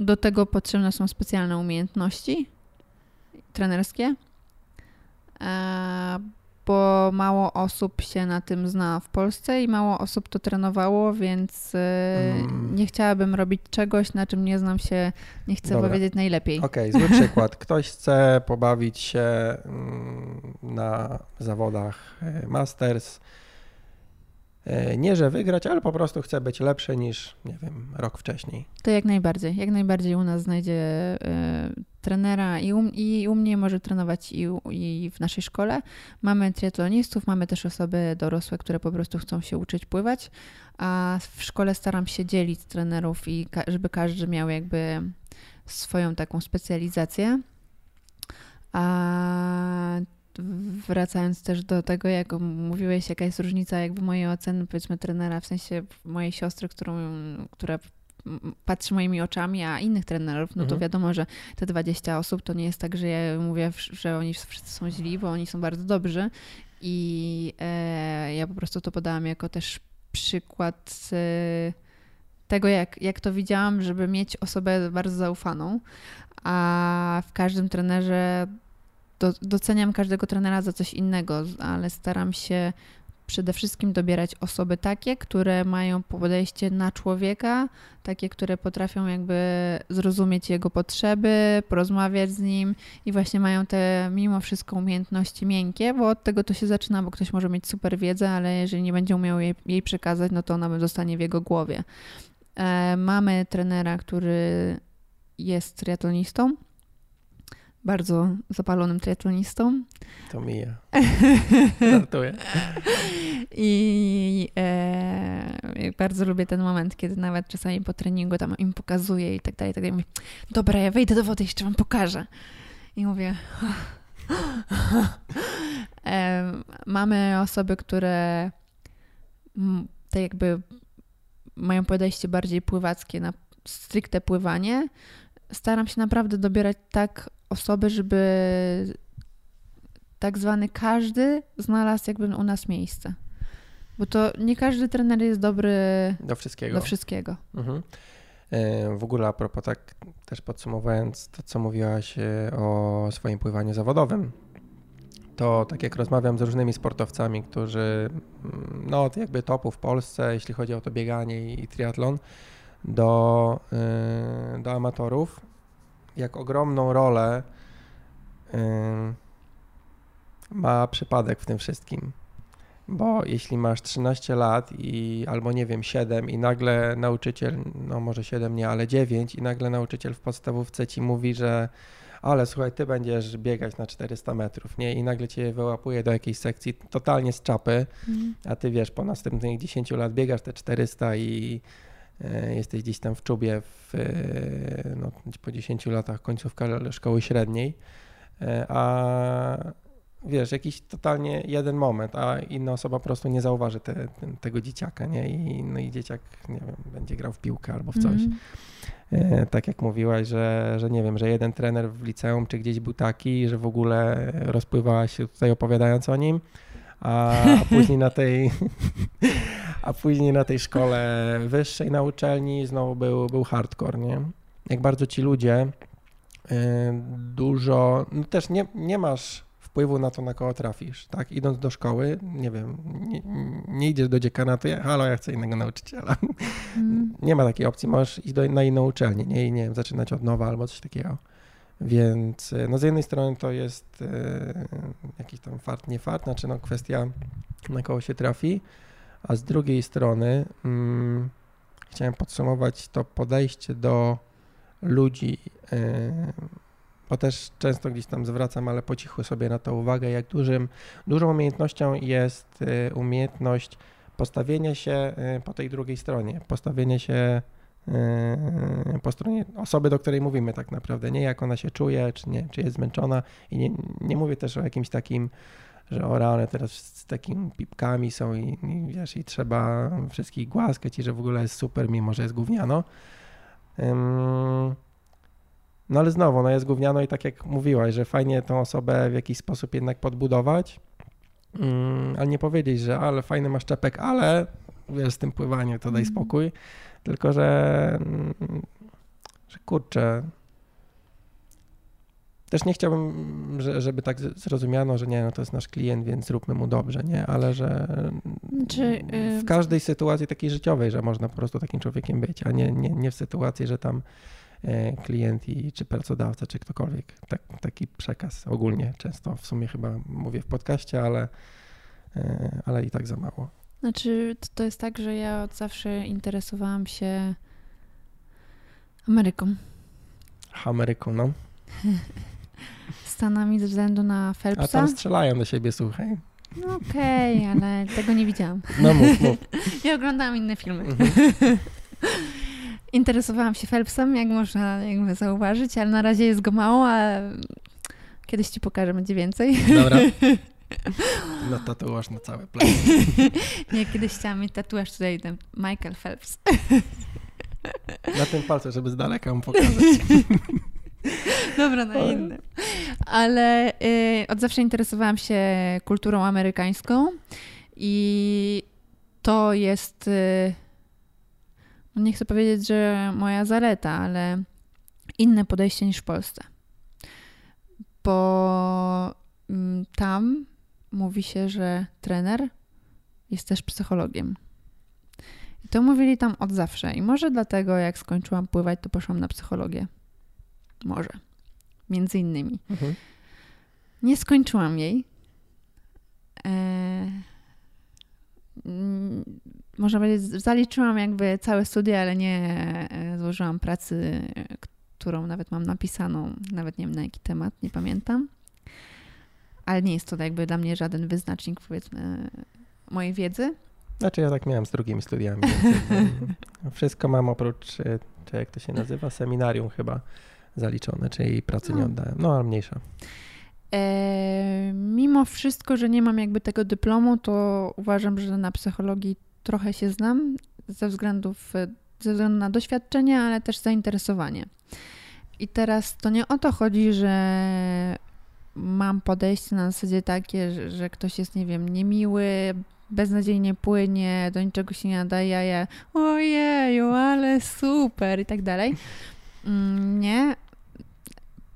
do tego potrzebne są specjalne umiejętności trenerskie, e, bo mało osób się na tym zna w Polsce i mało osób to trenowało, więc e, mm. nie chciałabym robić czegoś, na czym nie znam się, nie chcę Dobra. powiedzieć najlepiej. Okej, okay, zły przykład. Ktoś chce pobawić się mm, na zawodach e, Masters, nie, że wygrać, ale po prostu chce być lepszy niż, nie wiem, rok wcześniej. To jak najbardziej. Jak najbardziej u nas znajdzie y, trenera i u, i u mnie może trenować i, i w naszej szkole. Mamy triatlonistów, mamy też osoby dorosłe, które po prostu chcą się uczyć pływać, a w szkole staram się dzielić trenerów i ka żeby każdy miał jakby swoją taką specjalizację. A wracając też do tego, jak mówiłeś, jaka jest różnica jakby mojej oceny, powiedzmy trenera, w sensie mojej siostry, którą, która patrzy moimi oczami, a innych trenerów, no to mhm. wiadomo, że te 20 osób to nie jest tak, że ja mówię, że oni wszyscy są źli, bo oni są bardzo dobrzy i e, ja po prostu to podałam jako też przykład e, tego, jak, jak to widziałam, żeby mieć osobę bardzo zaufaną, a w każdym trenerze do, doceniam każdego trenera za coś innego, ale staram się przede wszystkim dobierać osoby takie, które mają podejście na człowieka, takie, które potrafią jakby zrozumieć jego potrzeby, porozmawiać z nim i właśnie mają te mimo wszystko umiejętności miękkie, bo od tego to się zaczyna, bo ktoś może mieć super wiedzę, ale jeżeli nie będzie umiał jej, jej przekazać, no to ona zostanie w jego głowie. E, mamy trenera, który jest triatlonistą, bardzo zapalonym triatlonistą. To mija. Żartuję. I e, bardzo lubię ten moment, kiedy nawet czasami po treningu tam im pokazuję i tak dalej, i tak dalej. Mówię, dobra, ja wejdę do wody, jeszcze wam pokażę. I mówię... e, mamy osoby, które tak jakby mają podejście bardziej pływackie na stricte pływanie. Staram się naprawdę dobierać tak osoby, żeby tak zwany każdy znalazł jakby u nas miejsce. Bo to nie każdy trener jest dobry do wszystkiego. Do wszystkiego. Mhm. E, w ogóle a propos tak też podsumowując to, co mówiłaś e, o swoim pływaniu zawodowym, to tak jak rozmawiam z różnymi sportowcami, którzy mm, no jakby topu w Polsce, jeśli chodzi o to bieganie i triatlon, do, e, do amatorów, jak ogromną rolę ma przypadek w tym wszystkim. Bo jeśli masz 13 lat i albo nie wiem 7 i nagle nauczyciel, no może 7 nie, ale 9 i nagle nauczyciel w podstawówce ci mówi, że ale słuchaj, ty będziesz biegać na 400 metrów, nie? I nagle cię wyłapuje do jakiejś sekcji totalnie z czapy, Mhm. a ty wiesz, po następnych 10 lat biegasz te 400 i jesteś gdzieś tam w czubie w, e, no, po 10 latach końcówka szkoły średniej, e, a wiesz, jakiś totalnie jeden moment, a inna osoba po prostu nie zauważy te, tego dzieciaka, nie? I, no i dzieciak, nie wiem, będzie grał w piłkę albo w coś. Mhm. E, tak jak mówiłaś, że, że nie wiem, że jeden trener w liceum czy gdzieś był taki, że w ogóle rozpływałaś się tutaj opowiadając o nim, a później na tej a później na tej szkole wyższej na uczelni znowu był, był hardcore, nie? Jak bardzo ci ludzie y, dużo, no też nie, nie masz wpływu na to, na kogo trafisz, tak? Idąc do szkoły, nie wiem, nie, nie idziesz do dziekana, to ja, halo, ja chcę innego nauczyciela. Mhm. Nie ma takiej opcji, możesz iść do, na inną uczelnię, nie? I nie wiem, zaczynać od nowa albo coś takiego. Więc e, no z jednej strony to jest e, jakiś tam fart, nie fart, znaczy no kwestia na kogo się trafi, a z drugiej strony mm, chciałem podsumować to podejście do ludzi, e, bo też często gdzieś tam zwracam, ale po cichu sobie na to uwagę, jak dużym, dużą umiejętnością jest e, umiejętność postawienia się e, po tej drugiej stronie, postawienie się e, po stronie osoby, do której mówimy tak naprawdę, nie jak ona się czuje, czy, nie, czy jest zmęczona. I nie, nie mówię też o jakimś takim, że o teraz z takimi pipkami są i, i wiesz, i trzeba wszystkich głaskać i że w ogóle jest super, mimo że jest gówniano. Ym, no ale znowu, no jest gówniano i tak jak mówiłaś, że fajnie tą osobę w jakiś sposób jednak podbudować, Mm, ale nie powiedzieć, że ale fajny masz czepek, ale wiesz, z tym pływaniem to daj Mhm. spokój. Tylko, że, mm, że kurczę. Też nie chciałbym, że, żeby tak zrozumiano, że nie, no to jest nasz klient, więc zróbmy mu dobrze, nie? Ale że Znaczy, y- w każdej sytuacji takiej życiowej, że można po prostu takim człowiekiem być, a nie, nie, nie w sytuacji, że tam e, klient i, czy pracodawca, czy ktokolwiek. Tak, taki przekaz ogólnie często w sumie chyba mówię w podcaście, ale, e, ale i tak za mało. Znaczy, to jest tak, że ja od zawsze interesowałam się Ameryką. Ameryką, no. Stanami ze względu na A Phelpsa. tam strzelają do siebie, słuchaj. No Okej, ale tego nie widziałam. No mów, mów. Ja oglądałam inne filmy. Mhm. Interesowałam się Phelpsem, jak można jakby zauważyć, ale na razie jest go mało, a kiedyś ci pokażę, będzie więcej. Dobra. No tatuaż na całe plecy. Nie, kiedyś chciałam mieć tatuaż tutaj, ten Michael Phelps. Na tym palcu, żeby z daleka mu pokazać. Dobra, na Ale- inny. Ale y, od zawsze interesowałam się kulturą amerykańską i to jest, y, no nie chcę powiedzieć, że moja zaleta, ale inne podejście niż w Polsce. Bo mm, tam mówi się, że trener jest też psychologiem. I to mówili tam od zawsze. I może dlatego, jak skończyłam pływać, to poszłam na psychologię. Może. Między innymi. Mhm. Nie skończyłam jej. E, mm, można powiedzieć, zaliczyłam jakby całe studia, ale nie e, złożyłam pracy, którą nawet mam napisaną, nawet nie wiem na jaki temat, nie pamiętam. Ale nie jest to jakby dla mnie żaden wyznacznik, powiedzmy, mojej wiedzy. Znaczy ja tak miałem z drugimi studiami. Wszystko mam oprócz, e, czy jak to się nazywa, seminarium chyba zaliczone, czyli pracy nie No. oddałem. No ale mniejsza. E, mimo wszystko, że nie mam jakby tego dyplomu, to uważam, że na psychologii trochę się znam ze względów, ze względu na doświadczenie, ale też zainteresowanie. I teraz to nie o to chodzi, że mam podejście na zasadzie takie, że, że ktoś jest, nie wiem, niemiły, beznadziejnie płynie, do niczego się nie nadaje, ja ojeju, ale super i tak dalej. Mm, Nie,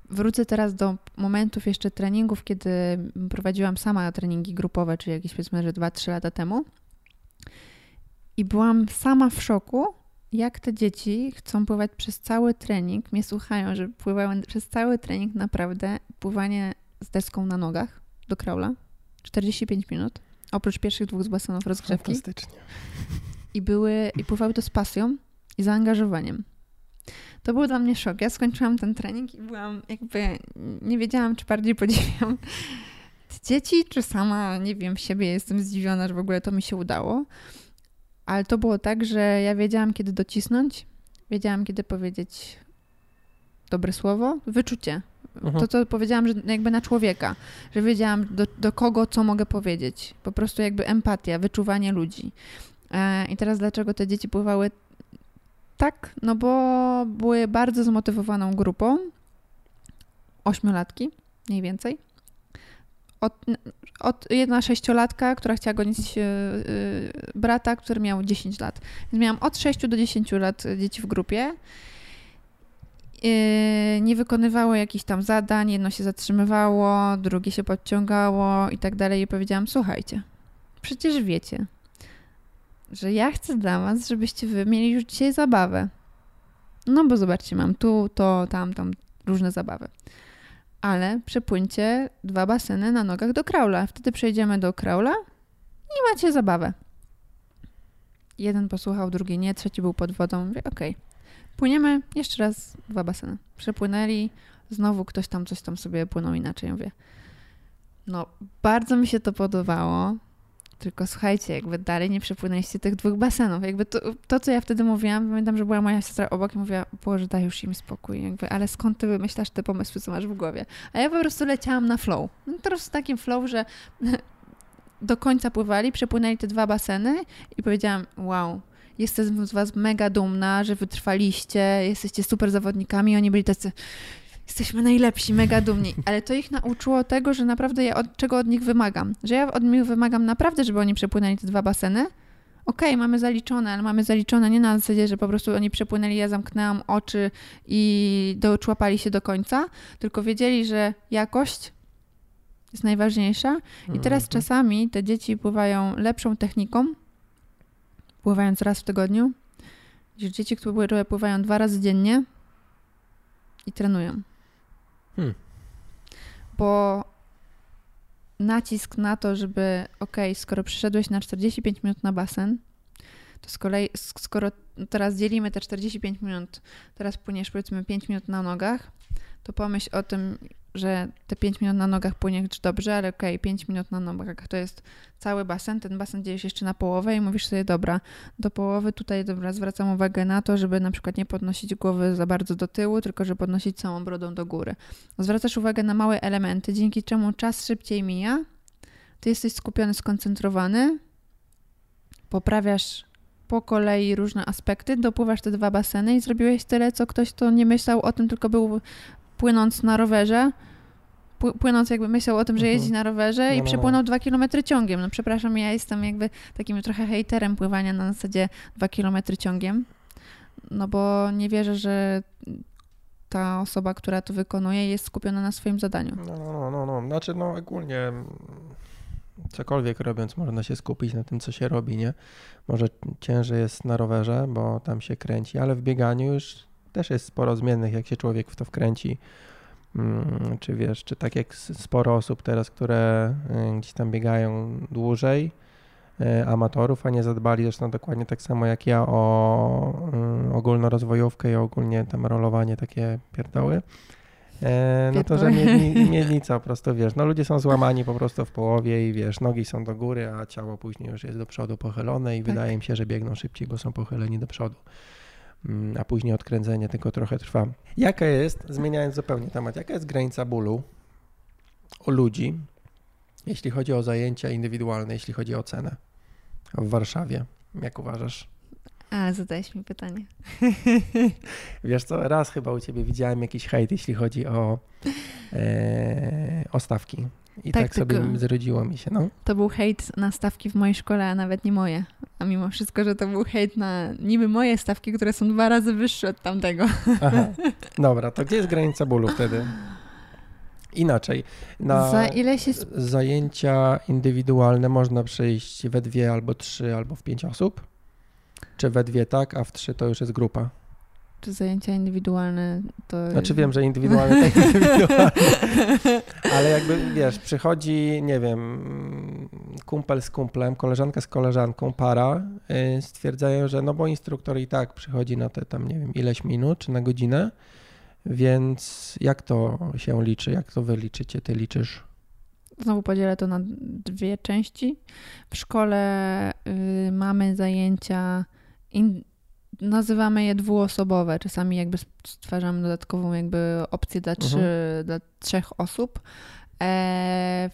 wrócę teraz do momentów jeszcze treningów, kiedy prowadziłam sama treningi grupowe, czyli jakieś powiedzmy, że 2-3 lata temu. I byłam sama w szoku, jak te dzieci chcą pływać przez cały trening. Mnie słuchają, że pływają przez cały trening naprawdę pływanie z deską na nogach do kraula. 45 minut. Oprócz pierwszych dwóch z basenów rozgrzewki. Fantastycznie. I były, i pływały to z pasją i zaangażowaniem. To był dla mnie szok. Ja skończyłam ten trening i byłam jakby, nie wiedziałam, czy bardziej podziwiam dzieci, czy sama, nie wiem, siebie jestem zdziwiona, że w ogóle to mi się udało. Ale to było tak, że ja wiedziałam, kiedy docisnąć, wiedziałam, kiedy powiedzieć dobre słowo, wyczucie. Mhm. To, co powiedziałam, że jakby na człowieka, że wiedziałam, do, do kogo co mogę powiedzieć. Po prostu jakby empatia, wyczuwanie ludzi. E, I teraz dlaczego te dzieci pływały tak? No bo były bardzo zmotywowaną grupą. Ośmiolatki, mniej więcej. Od, od jedna sześciolatka, która chciała gonić yy, brata, który miał 10 lat. Więc miałam od 6 do 10 lat dzieci w grupie. Yy, nie wykonywało jakichś tam zadań, jedno się zatrzymywało, drugie się podciągało i tak dalej. I powiedziałam: Słuchajcie, przecież wiecie, że ja chcę dla was, żebyście wy mieli już dzisiaj zabawę. No bo zobaczcie, mam tu, to, tam, tam różne zabawy. Ale przepłyńcie dwa baseny na nogach do kraula. Wtedy przejdziemy do kraula i macie zabawę. Jeden posłuchał, drugi nie, trzeci był pod wodą. Mówię, okej, okay. płyniemy jeszcze raz dwa baseny. Przepłynęli, znowu ktoś tam coś tam sobie płynął inaczej. Mówię, no bardzo mi się to podobało. Tylko słuchajcie, jakby dalej nie przepłynęliście tych dwóch basenów. Jakby to, to, co ja wtedy mówiłam, pamiętam, że była moja siostra obok i mówiła, Boże, daj już im spokój. Jakby, ale skąd ty wymyślasz te pomysły, co masz w głowie? A ja po prostu leciałam na flow. No teraz takim flow, że do końca pływali, przepłynęli te dwa baseny i powiedziałam, wow, jestem z was mega dumna, że wytrwaliście, jesteście super zawodnikami. Oni byli tacy, jesteśmy najlepsi, mega dumni. Ale to ich nauczyło tego, że naprawdę ja od czego od nich wymagam. Że ja od nich wymagam naprawdę, żeby oni przepłynęli te dwa baseny. Okej, okay, mamy zaliczone, ale mamy zaliczone nie na zasadzie, że po prostu oni przepłynęli, ja zamknęłam oczy i doczłapali się do końca, tylko wiedzieli, że jakość jest najważniejsza. I teraz mhm. czasami te dzieci pływają lepszą techniką, pływając raz w tygodniu, niż dzieci, które pływają dwa razy dziennie i trenują. Hmm. Bo nacisk na to, żeby ok, skoro przyszedłeś na 45 minut na basen, to z kolei, skoro teraz dzielimy te 45 minut, teraz płyniesz powiedzmy 5 minut na nogach, to pomyśl o tym, że te 5 minut na nogach płyniesz dobrze, ale okej, okay, 5 minut na nogach to jest cały basen, ten basen dzielisz jeszcze na połowę i mówisz sobie, dobra, do połowy tutaj, dobra, zwracam uwagę na to, żeby na przykład nie podnosić głowy za bardzo do tyłu, tylko żeby podnosić całą brodą do góry. Zwracasz uwagę na małe elementy, dzięki czemu czas szybciej mija, ty jesteś skupiony, skoncentrowany, poprawiasz po kolei różne aspekty, dopływasz te dwa baseny i zrobiłeś tyle, co ktoś, kto nie myślał o tym, tylko był płynąc na rowerze, płynąc jakby myślał o tym, że mhm. jeździ na rowerze no, i no, przepłynął no. dwa kilometry ciągiem. No przepraszam, ja jestem jakby takim trochę hejterem pływania na zasadzie dwa kilometry ciągiem, no bo nie wierzę, że ta osoba, która to wykonuje, jest skupiona na swoim zadaniu. No, no, no, no. Znaczy, no ogólnie mm, cokolwiek robiąc, można się skupić na tym, co się robi, nie? Może ciężej jest na rowerze, bo tam się kręci, ale w bieganiu już też jest sporo zmiennych, jak się człowiek w to wkręci. Mm, czy wiesz, czy tak jak sporo osób teraz, które y, gdzieś tam biegają dłużej, y, amatorów, a nie zadbali zresztą dokładnie tak samo jak ja o y, ogólnorozwojówkę i ogólnie tam rolowanie takie pierdoły. E, no to, że miednica po prostu, wiesz, no ludzie są złamani po prostu w połowie i wiesz, nogi są do góry, a ciało później już jest do przodu pochylone i tak. wydaje mi się, że biegną szybciej, bo są pochyleni do przodu. Mm, a później odkręcenie tylko trochę trwa. Jaka jest, zmieniając zupełnie temat, jaka jest granica bólu u ludzi, jeśli chodzi o zajęcia indywidualne, jeśli chodzi o cenę w Warszawie? Jak uważasz? A, zadałeś mi pytanie. Wiesz co, raz chyba u ciebie widziałem jakiś hejt, jeśli chodzi o, e, o stawki. I tak, tak sobie zrodziło mi się, no. To był hejt na stawki w mojej szkole, a nawet nie moje. A mimo wszystko, że to był hejt na niby moje stawki, które są dwa razy wyższe od tamtego. Aha. Dobra, to gdzie jest granica bólu wtedy? Inaczej. Na Za ile się... zajęcia indywidualne można przejść we dwie albo trzy albo w pięć osób? Czy we dwie tak, a w trzy to już jest grupa? Te zajęcia indywidualne to... Znaczy wiem, że indywidualne, tak indywidualne. Ale jakby, wiesz, przychodzi, nie wiem, kumpel z kumplem, koleżanka z koleżanką, para, yy, stwierdzają, że no bo instruktor i tak przychodzi na te tam, nie wiem, ileś minut, czy na godzinę, więc jak to się liczy? Jak to wy liczycie? Ty liczysz? Znowu podzielę to na dwie części. W szkole y, mamy zajęcia, in, nazywamy je dwuosobowe. Czasami jakby stwarzamy dodatkową jakby opcję dla, trzy, mhm. dla trzech osób. E,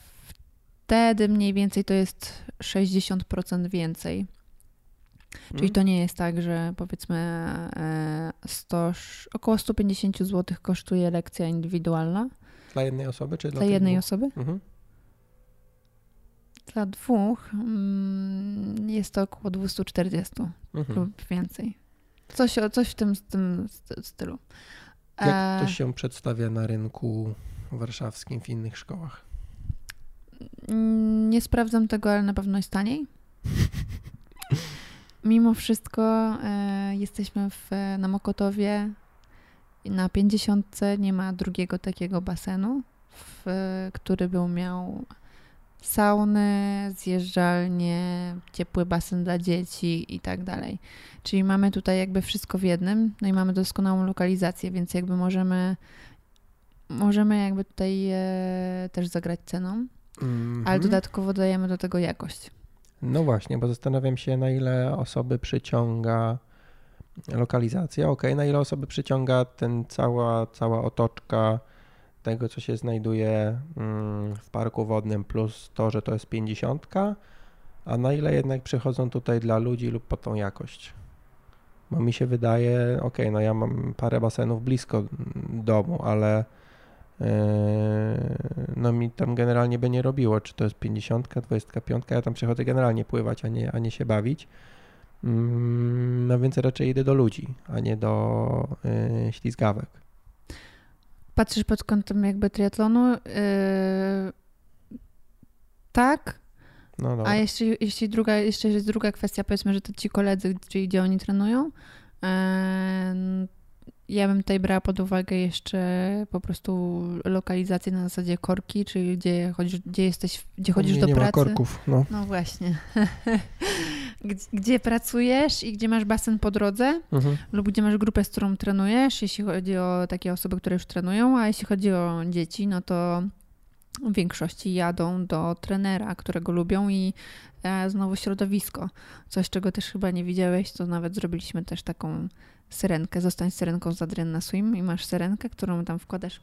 wtedy mniej więcej to jest 60% więcej. Czyli mhm. to nie jest tak, że powiedzmy 100, około 150 zł kosztuje lekcja indywidualna. Dla jednej osoby czy dla Dla jednej dwóch? osoby. Mhm. Dla dwóch mm, jest to około 240 mhm. lub więcej. Coś, coś w tym, tym stylu. Jak to e, się przedstawia na rynku warszawskim w innych szkołach? Mm, nie sprawdzam tego, ale na pewno jest taniej. Mimo wszystko e, jesteśmy w, na Mokotowie. Na 50 nie ma drugiego takiego basenu, w, który by miał sauny, zjeżdżalnie, ciepły basen dla dzieci i tak dalej. Czyli mamy tutaj jakby wszystko w jednym, no i mamy doskonałą lokalizację, więc jakby możemy możemy jakby tutaj e, też zagrać ceną, mm -hmm. ale dodatkowo dajemy do tego jakość. No właśnie, bo zastanawiam się, na ile osoby przyciąga lokalizacja, ok, na ile osoby przyciąga ten cała, cała otoczka tego, co się znajduje mm, w parku wodnym, plus to, że to jest 50, a na ile jednak przychodzą tutaj dla ludzi lub po tą jakość. Bo mi się wydaje, ok, no ja mam parę basenów blisko domu, ale yy, no mi tam generalnie by nie robiło, czy to jest 50, 25, ja tam przychodzę generalnie pływać, a nie, a nie się bawić. Mm, no więc raczej idę do ludzi, a nie do yy, ślizgawek patrzysz pod kątem jakby triatlonu, yy, tak. No A jeśli, jeśli druga, jeszcze jest druga kwestia, powiedzmy, że to ci koledzy, czyli gdzie oni trenują, yy, ja bym tutaj brała pod uwagę jeszcze po prostu lokalizację na zasadzie korki, czyli gdzie chodzisz, gdzie jesteś, gdzie chodzisz nie, do nie pracy. Ma korków, no. no właśnie. gdzie, gdzie, pracujesz i gdzie masz basen po drodze, mhm. lub gdzie masz grupę, z którą trenujesz, jeśli chodzi o takie osoby, które już trenują, a jeśli chodzi o dzieci, no to w większości jadą do trenera, którego lubią i e, znowu środowisko. Coś, czego też chyba nie widziałeś, to nawet zrobiliśmy też taką syrenkę. Zostań syrenką z Adrian Swim i masz syrenkę, którą tam wkładasz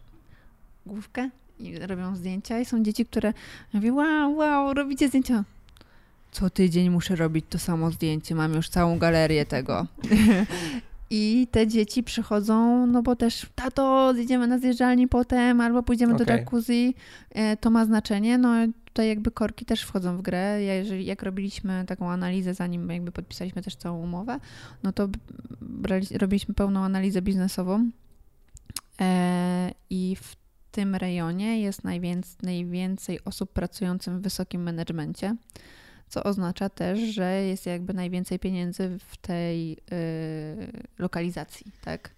główkę i robią zdjęcia i są dzieci, które mówią, wow, wow, robicie zdjęcia. Co tydzień muszę robić to samo zdjęcie, mam już całą galerię tego. I te dzieci przychodzą, no bo też tato, idziemy na zjeżdżalni potem, albo pójdziemy okay. do jacuzzi, e, to ma znaczenie. No tutaj jakby korki też wchodzą w grę. Ja jeżeli, jak robiliśmy taką analizę, zanim jakby podpisaliśmy też całą umowę, no to brali, robiliśmy pełną analizę biznesową e, i w tym rejonie jest najwięcej, najwięcej osób pracujących w wysokim menedżmencie co oznacza też, że jest jakby najwięcej pieniędzy w tej y, lokalizacji, tak?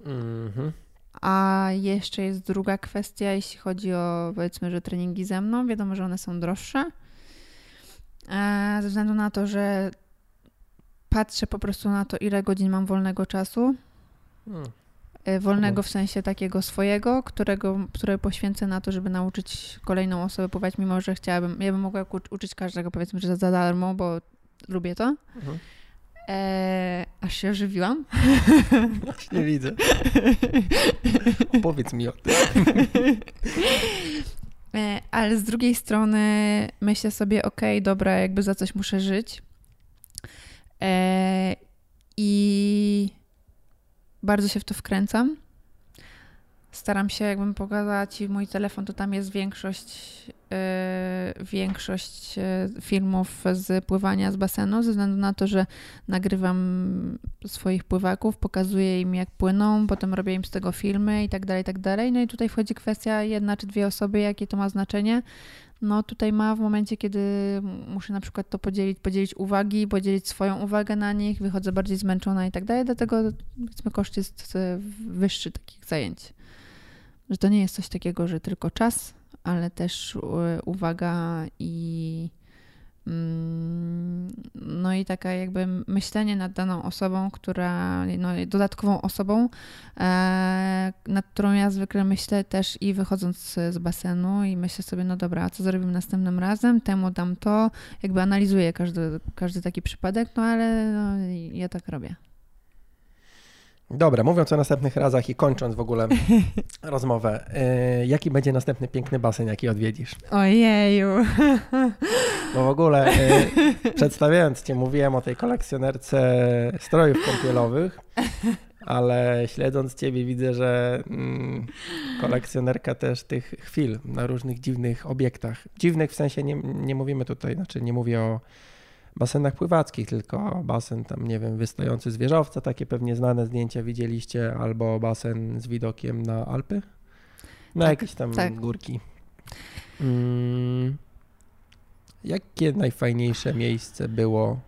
Mhm. A jeszcze jest druga kwestia, jeśli chodzi o powiedzmy, że treningi ze mną. Wiadomo, że one są droższe. E, ze względu na to, że patrzę po prostu na to, ile godzin mam wolnego czasu. Hmm. E, wolnego w sensie takiego swojego, którego, które poświęcę na to, żeby nauczyć kolejną osobę pływać, mimo że chciałabym, ja bym mogła uczyć każdego powiedzmy, że za darmo, bo lubię to. Mhm. E, aż się ożywiłam. Nie widzę. Opowiedz mi o tym. E, ale z drugiej strony myślę sobie, okej, okay, dobra, jakby za coś muszę żyć. E, I bardzo się w to wkręcam. Staram się, jakbym pokazać ci mój telefon, to tam jest większość, yy, większość e, filmów z pływania z basenu, ze względu na to, że nagrywam swoich pływaków, pokazuję im jak płyną, potem robię im z tego filmy i tak dalej, tak dalej. No i tutaj wchodzi kwestia jedna czy dwie osoby, jakie to ma znaczenie. No tutaj ma w momencie, kiedy muszę na przykład to podzielić, podzielić uwagi, podzielić swoją uwagę na nich, wychodzę bardziej zmęczona i tak dalej, dlatego powiedzmy koszt jest e, wyższy takich zajęć. Że to nie jest coś takiego, że tylko czas, ale też e, uwaga i no i taka jakby myślenie nad daną osobą, która, no dodatkową osobą, e, nad którą ja zwykle myślę też i wychodząc z basenu i myślę sobie, no dobra, a co zrobimy następnym razem, temu dam to, jakby analizuję każdy, każdy taki przypadek, no ale no, ja tak robię. Dobra, mówiąc o następnych razach i kończąc w ogóle rozmowę, yy, jaki będzie następny piękny basen, jaki odwiedzisz? Ojeju. Bo w ogóle yy, przedstawiając Cię, mówiłem o tej kolekcjonerce strojów kąpielowych, ale śledząc Ciebie widzę, że mm, kolekcjonerka też tych chwil na różnych dziwnych obiektach. Dziwnych w sensie nie, nie mówimy tutaj, znaczy nie mówię o basenach pływackich, tylko basen tam, nie wiem, wystający z wieżowca, takie pewnie znane zdjęcia widzieliście, albo basen z widokiem na Alpy, na tak, jakieś tam tak. górki. Mm, jakie najfajniejsze miejsce było,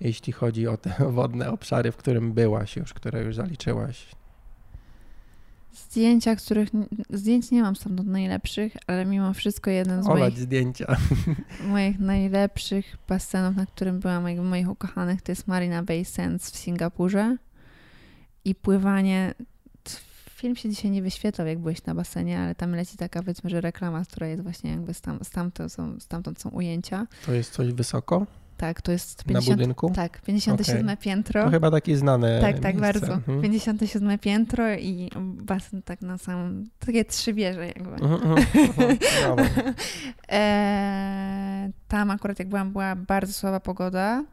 jeśli chodzi o te wodne obszary, w którym byłaś już, które już zaliczyłaś? Zdjęcia, których zdjęć nie mam stamtąd najlepszych, ale mimo wszystko jeden z Olać moich zdjęcia. moich najlepszych basenów, na którym byłam, jakby moich ukochanych, to jest Marina Bay Sands w Singapurze i pływanie film się dzisiaj nie wyświetlał, jak byłeś na basenie, ale tam leci taka, powiedzmy, że reklama, która jest właśnie jakby stam, stamtąd, są, stamtąd są ujęcia. To jest coś wysoko? Tak, to jest 50, na budynku? Tak, 57 okay. piętro. To chyba takie znane Tak, tak, miejsce. bardzo. Mhm. 57 piętro i basen tak na samym, takie trzy wieże jakby. Mhm, mhm, mhm. e, tam akurat jak byłam, była bardzo słaba pogoda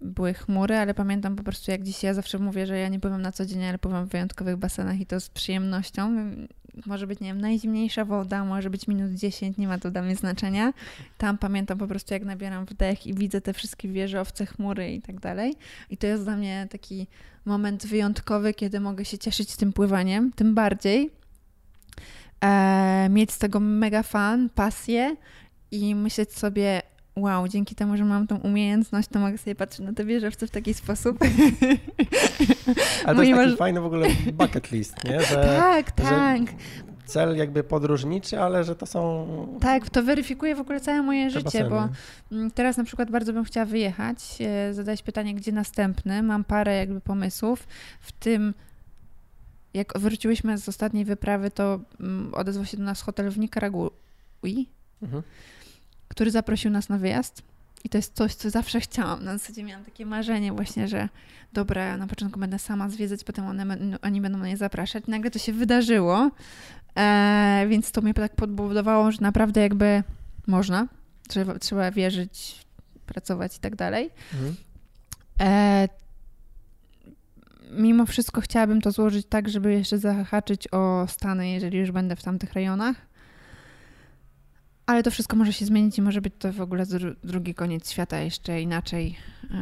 były chmury, ale pamiętam po prostu jak dzisiaj ja zawsze mówię, że ja nie pływam na co dzień, ale pływam w wyjątkowych basenach i to z przyjemnością. Może być, nie wiem, najzimniejsza woda, może być minut 10, nie ma to dla mnie znaczenia. Tam pamiętam po prostu jak nabieram wdech i widzę te wszystkie wieżowce, chmury i tak dalej. I to jest dla mnie taki moment wyjątkowy, kiedy mogę się cieszyć tym pływaniem, tym bardziej. E, mieć z tego mega fan, pasję i myśleć sobie, wow, dzięki temu, że mam tą umiejętność, to mogę sobie patrzeć na te wieżowce w taki sposób. Ale to jest taki fajny w ogóle bucket list, nie? Że, tak, tak. Cel jakby podróżniczy, ale że to są. Tak, to weryfikuje w ogóle całe moje życie, baseny. bo mm, teraz na przykład bardzo bym chciała wyjechać, e, zadać pytanie, gdzie następny. Mam parę jakby pomysłów, w tym jak wróciłyśmy z ostatniej wyprawy, to mm, odezwał się do nas hotel w Nikaragui. Mhm który zaprosił nas na wyjazd. I to jest coś, co zawsze chciałam. Na zasadzie miałam takie marzenie właśnie, że dobra, na początku będę sama zwiedzać, potem one, oni będą mnie zapraszać. Nagle to się wydarzyło, e, więc to mnie tak podbudowało, że naprawdę jakby można, trzeba, trzeba wierzyć, pracować i tak dalej. Mhm. E, mimo wszystko chciałabym to złożyć tak, żeby jeszcze zahaczyć o Stany, jeżeli już będę w tamtych rejonach. Ale to wszystko może się zmienić i może być to w ogóle drugi koniec świata jeszcze inaczej. E,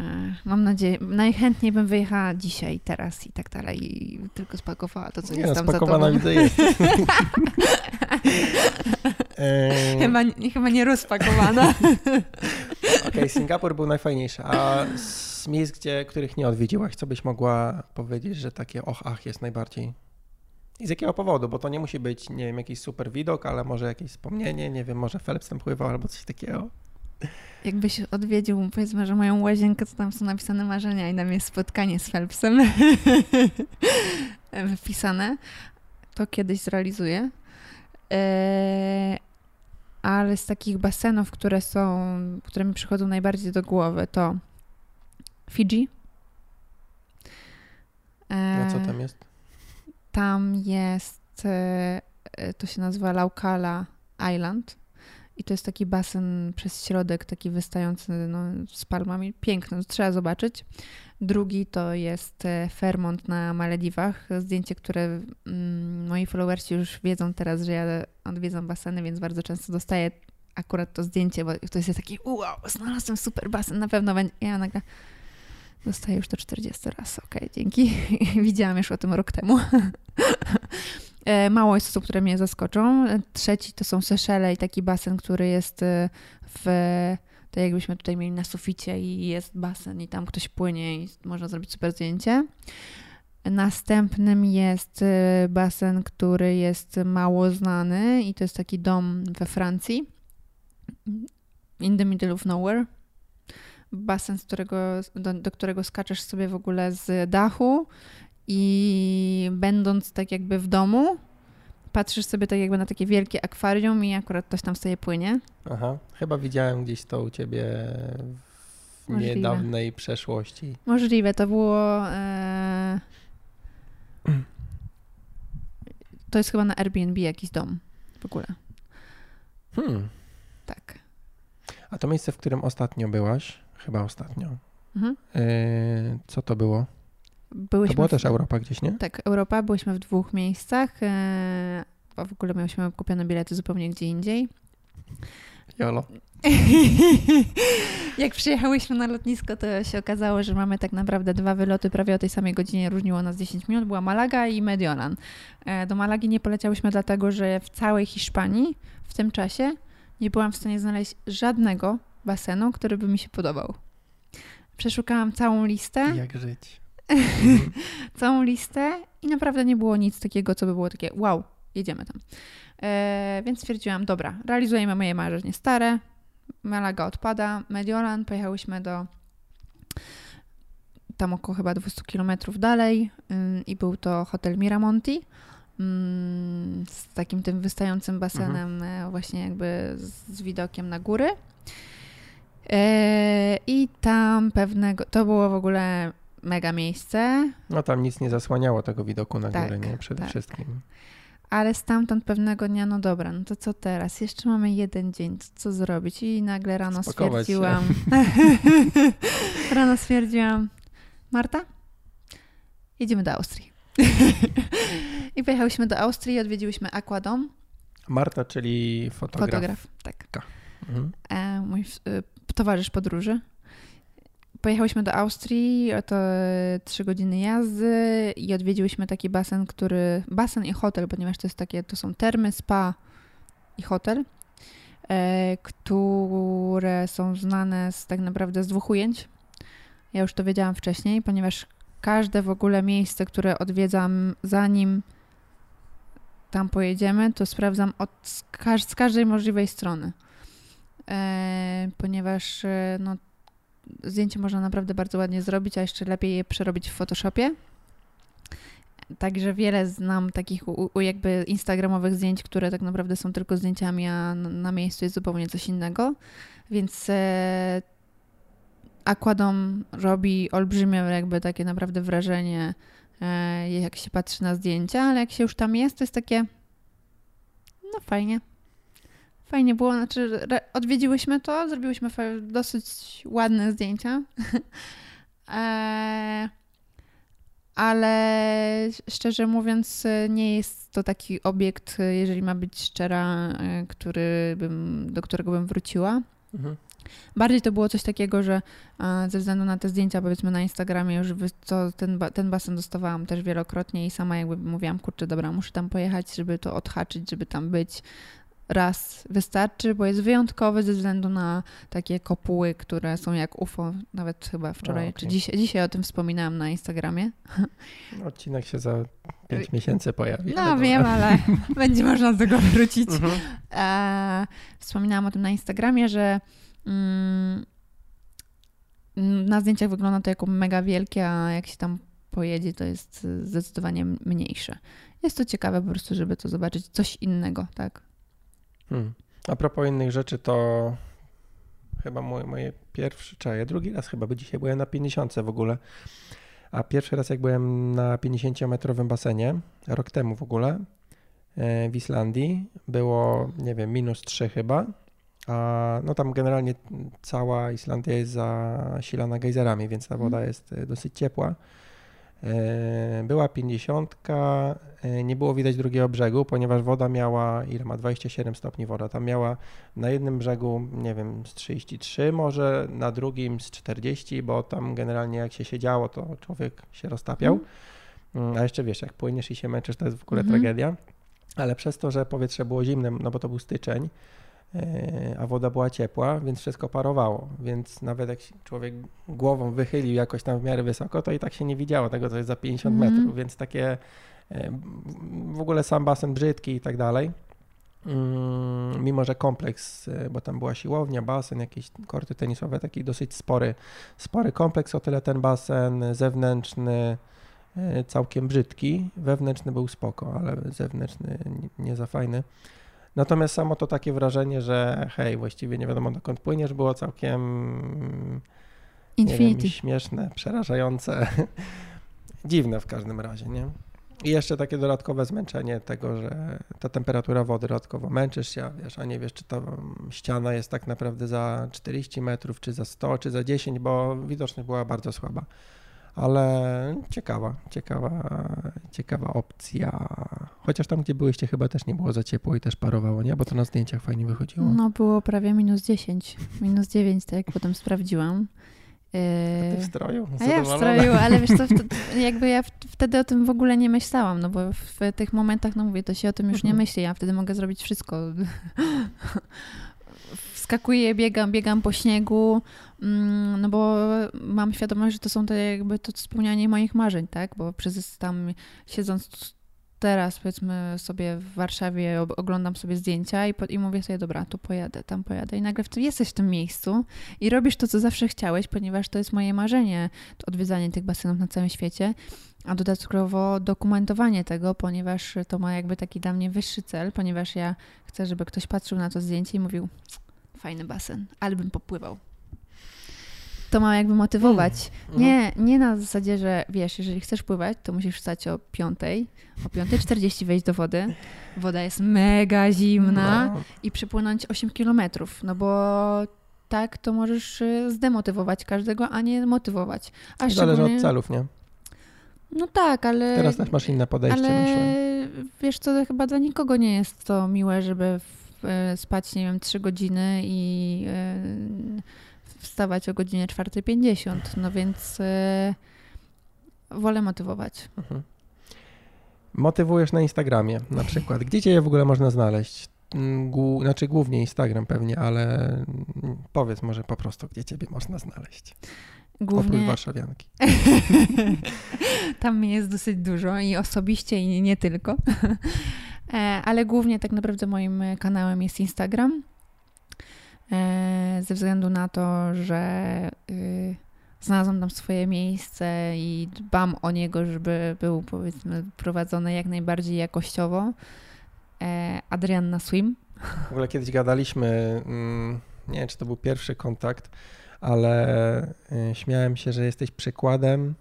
mam nadzieję, najchętniej bym wyjechała dzisiaj, teraz i tak dalej i tylko spakowała to, co nie, jest tam za tobą. widzę jest. chyba, chyba nie rozpakowana. Okej, okay, Singapur był najfajniejszy, a z miejsc, gdzie, których nie odwiedziłaś, co byś mogła powiedzieć, że takie och, ach jest najbardziej i z jakiego powodu? Bo to nie musi być, nie wiem, jakiś super widok, ale może jakieś wspomnienie, nie wiem, może Phelps tam pływał albo coś takiego. Jakbyś odwiedził, powiedzmy, że moją łazienkę, to tam są napisane marzenia i tam jest spotkanie z Phelpsem wypisane, to kiedyś zrealizuję. Eee, ale z takich basenów, które są, które mi przychodzą najbardziej do głowy, to Fidżi. Na co tam jest? Tam jest, e, e, to się nazywa Laukala Island. I to jest taki basen przez środek, taki wystający no, z palmami. Piękny, trzeba zobaczyć. Drugi to jest e, Fairmont na Malediwach. Zdjęcie, które mm, moi followersi już wiedzą teraz, że ja odwiedzam baseny, więc bardzo często dostaję akurat to zdjęcie, bo to jest taki wow, znalazłem super basen, na pewno będzie. Ja nagle Dostaję już to 40 raz. Ok, dzięki. Widziałam już o tym rok temu. E, mało jest osób, które mnie zaskoczą. E, trzeci to są Seszele i taki basen, który jest e, w tak jakbyśmy tutaj mieli na suficie i jest basen i tam ktoś płynie i można zrobić super zdjęcie. Następnym jest basen, który jest mało znany i to jest taki dom we Francji. In the middle of nowhere. Basen, z którego, do, do którego skaczesz sobie w ogóle z dachu i będąc tak jakby w domu, patrzysz sobie tak jakby na takie wielkie akwarium i akurat ktoś tam sobie płynie. Aha, chyba widziałem gdzieś to u ciebie w Możliwe. niedawnej przeszłości. Możliwe, to było... E... To jest chyba na Airbnb jakiś dom w ogóle. Hmm. Tak. A to miejsce, w którym ostatnio byłaś, chyba ostatnio, mhm. e... co to było? Byłyśmy to była w... też Europa gdzieś, nie? Tak, Europa. Byliśmy w dwóch miejscach. E, a w ogóle miałyśmy kupione bilety zupełnie gdzie indziej. Jolo. Jak przyjechałyśmy na lotnisko, to się okazało, że mamy tak naprawdę dwa wyloty prawie o tej samej godzinie, różniło nas 10 minut. Była Malaga i Mediolan. E, do Malagi nie poleciałyśmy dlatego, że w całej Hiszpanii w tym czasie nie byłam w stanie znaleźć żadnego basenu, który by mi się podobał. Przeszukałam całą listę. Jak żyć? całą listę i naprawdę nie było nic takiego, co by było takie wow, jedziemy tam. E, więc stwierdziłam, dobra, realizujemy moje marzenie stare, Malaga odpada, Mediolan, pojechałyśmy do tam około chyba 200 kilometrów dalej yy, i był to hotel Miramonti z takim tym wystającym basenem mhm. E, właśnie jakby z, z, widokiem na góry. E, I tam pewnego, to było w ogóle mega miejsce. No tam nic nie zasłaniało tego widoku na tak, górę, nie? Przede tak. wszystkim. Ale stamtąd pewnego dnia, no dobra, no to co teraz? Jeszcze mamy jeden dzień, co zrobić? I nagle rano Spakować stwierdziłam. rano stwierdziłam, Marta, jedziemy do Austrii. I pojechałyśmy do Austrii i odwiedziłyśmy Aquadom. Marta, czyli fotograf. Fotograf, tak. Mhm. E, mój e, towarzysz podróży. Pojechaliśmy do Austrii, to trzy godziny jazdy i odwiedziłyśmy taki basen, który. Basen i hotel, ponieważ to jest takie, to są termy, spa i hotel, e, które są znane z tak naprawdę z dwóch ujęć. Ja już to wiedziałam wcześniej, ponieważ każde w ogóle miejsce, które odwiedzam, zanim tam pojedziemy, to sprawdzam od, z, każ z każdej możliwej strony. E, ponieważ e, no, zdjęcie można naprawdę bardzo ładnie zrobić, a jeszcze lepiej je przerobić w Photoshopie. Także wiele znam takich u, u jakby instagramowych zdjęć, które tak naprawdę są tylko zdjęciami, a na miejscu jest zupełnie coś innego. Więc e, Aquadom robi olbrzymie jakby takie naprawdę wrażenie, e, jak się patrzy na zdjęcia, ale jak się już tam jest, to jest takie no fajnie, Fajnie było, znaczy odwiedziłyśmy to, zrobiłyśmy dosyć ładne zdjęcia. e, ale szczerze mówiąc, nie jest to taki obiekt, jeżeli ma być szczera, e, który bym, do którego bym wróciła. Mhm. Bardziej to było coś takiego, że e, ze względu na te zdjęcia, powiedzmy na Instagramie, już to, ten, ten basen dostawałam też wielokrotnie i sama jakby mówiłam, kurczę, dobra, muszę tam pojechać, żeby to odhaczyć, żeby tam być raz wystarczy, bo jest wyjątkowy ze względu na takie kopuły, które są jak UFO. Nawet chyba wczoraj, okay. czy dzisiaj, dzisiaj o tym wspominałam na Instagramie. Odcinek się za pięć miesięcy pojawi. No ale wiem, ale będzie można do tego wrócić. Mhm. E, wspominałam o tym na Instagramie, że mm, na zdjęciach wygląda to jako mega wielkie, a jak się tam pojedzie, to jest zdecydowanie mniejsze. Jest to ciekawe po prostu, żeby to zobaczyć coś innego, tak? Hmm. A propos innych rzeczy, to chyba moje, moje pierwsze, czaje, drugi raz chyba, bo dzisiaj byłem na 50 w ogóle. A pierwszy raz jak byłem na 50-metrowym basenie, rok temu w ogóle, e, w Islandii, było, nie wiem, minus 3 chyba. A no tam generalnie cała Islandia jest zasilana gejzerami, więc ta woda mhm. jest e, dosyć ciepła. E, była 50, e, nie było widać drugiego brzegu, ponieważ woda miała, ile ma 27 stopni woda, tam miała na jednym brzegu, nie wiem, z 33 może, na drugim z 40, bo tam generalnie jak się siedziało, to człowiek się roztapiał. Mm. A jeszcze wiesz, jak płyniesz i się męczysz, to jest w ogóle -hmm. tragedia. ale przez to, że powietrze było zimne, no bo to był styczeń, a woda była ciepła, więc wszystko parowało. Więc nawet jak człowiek głową wychylił jakoś tam w miarę wysoko, to i tak się nie widziało tego, co jest za 50 Mhm. metrów. Więc takie e, w ogóle sam basen brzydki i tak dalej. Mm, Mimo, że kompleks, e, bo tam była siłownia, basen, jakieś korty tenisowe, taki dosyć spory, spory kompleks, o tyle ten basen zewnętrzny e, całkiem brzydki, wewnętrzny był spoko, ale zewnętrzny nie za fajny. Natomiast samo to takie wrażenie, że hej, właściwie nie wiadomo dokąd płyniesz, było całkiem Infinity. wiem, śmieszne, przerażające, dziwne w każdym razie, nie? I jeszcze takie dodatkowe zmęczenie tego, że ta temperatura wody dodatkowo męczysz się, a wiesz, a nie wiesz, czy ta ściana jest tak naprawdę za 40 metrów, czy za 100, czy za 10, bo widoczność była bardzo słaba. Ale ciekawa, ciekawa, ciekawa opcja. Chociaż tam, gdzie byłyście, chyba też nie było za ciepło i też parowało, nie? Bo to na zdjęciach fajnie wychodziło. No było prawie minus 10, minus 9, tak jak potem sprawdziłam. A ty w Yy, stroju? A ja w stroju, ale wiesz co, wtedy, jakby ja wtedy o tym w ogóle nie myślałam, no bo w tych momentach, no mówię, to się o tym już nie Mhm. myśli, ja wtedy mogę zrobić wszystko. Wskakuję, biegam, biegam po śniegu, mm, no bo mam świadomość, że to są te jakby to spełnianie moich marzeń, tak, bo przez tam siedząc teraz powiedzmy sobie w Warszawie oglądam sobie zdjęcia i, po, i mówię sobie, dobra, tu pojadę, tam pojadę. I nagle w jesteś w tym miejscu i robisz to, co zawsze chciałeś, ponieważ to jest moje marzenie, odwiedzanie tych basenów na całym świecie, a dodatkowo dokumentowanie tego, ponieważ to ma jakby taki dla mnie wyższy cel, ponieważ ja chcę, żeby ktoś patrzył na to zdjęcie i mówił, fajny basen, ale bym popływał. To ma jakby motywować. Mhm. Nie, nie na zasadzie, że wiesz, jeżeli chcesz pływać, to musisz wstać o 5, o 5.40 wejść do wody. Woda jest mega zimna No, i przypłynąć 8 kilometrów, no bo tak to możesz y, zdemotywować każdego, a nie motywować. A zależy od celów, nie? No tak, ale... Teraz też masz inne podejście, ale myślę. wiesz co, to chyba dla nikogo nie jest to miłe, żeby w, spać, nie wiem, 3 godziny i e, wstawać o godzinie 4.50. No więc e, wolę motywować. Mhm. Motywujesz na Instagramie na przykład. Gdzie cię w ogóle można znaleźć? Mm, Głu- znaczy głównie Instagram pewnie, ale mm, powiedz może po prostu, gdzie ciebie można znaleźć. Oprócz Głównie warszawianki. tam jest dosyć dużo i osobiście i nie tylko. E, Ale głównie tak naprawdę moim kanałem jest Instagram. E, Ze względu na to, że y, znalazłam tam swoje miejsce i dbam o niego, żeby był powiedzmy prowadzony jak najbardziej jakościowo. E, Adrianna Swim. W ogóle kiedyś gadaliśmy, mm, nie wiem czy to był pierwszy kontakt, ale y, śmiałem się, że jesteś przykładem.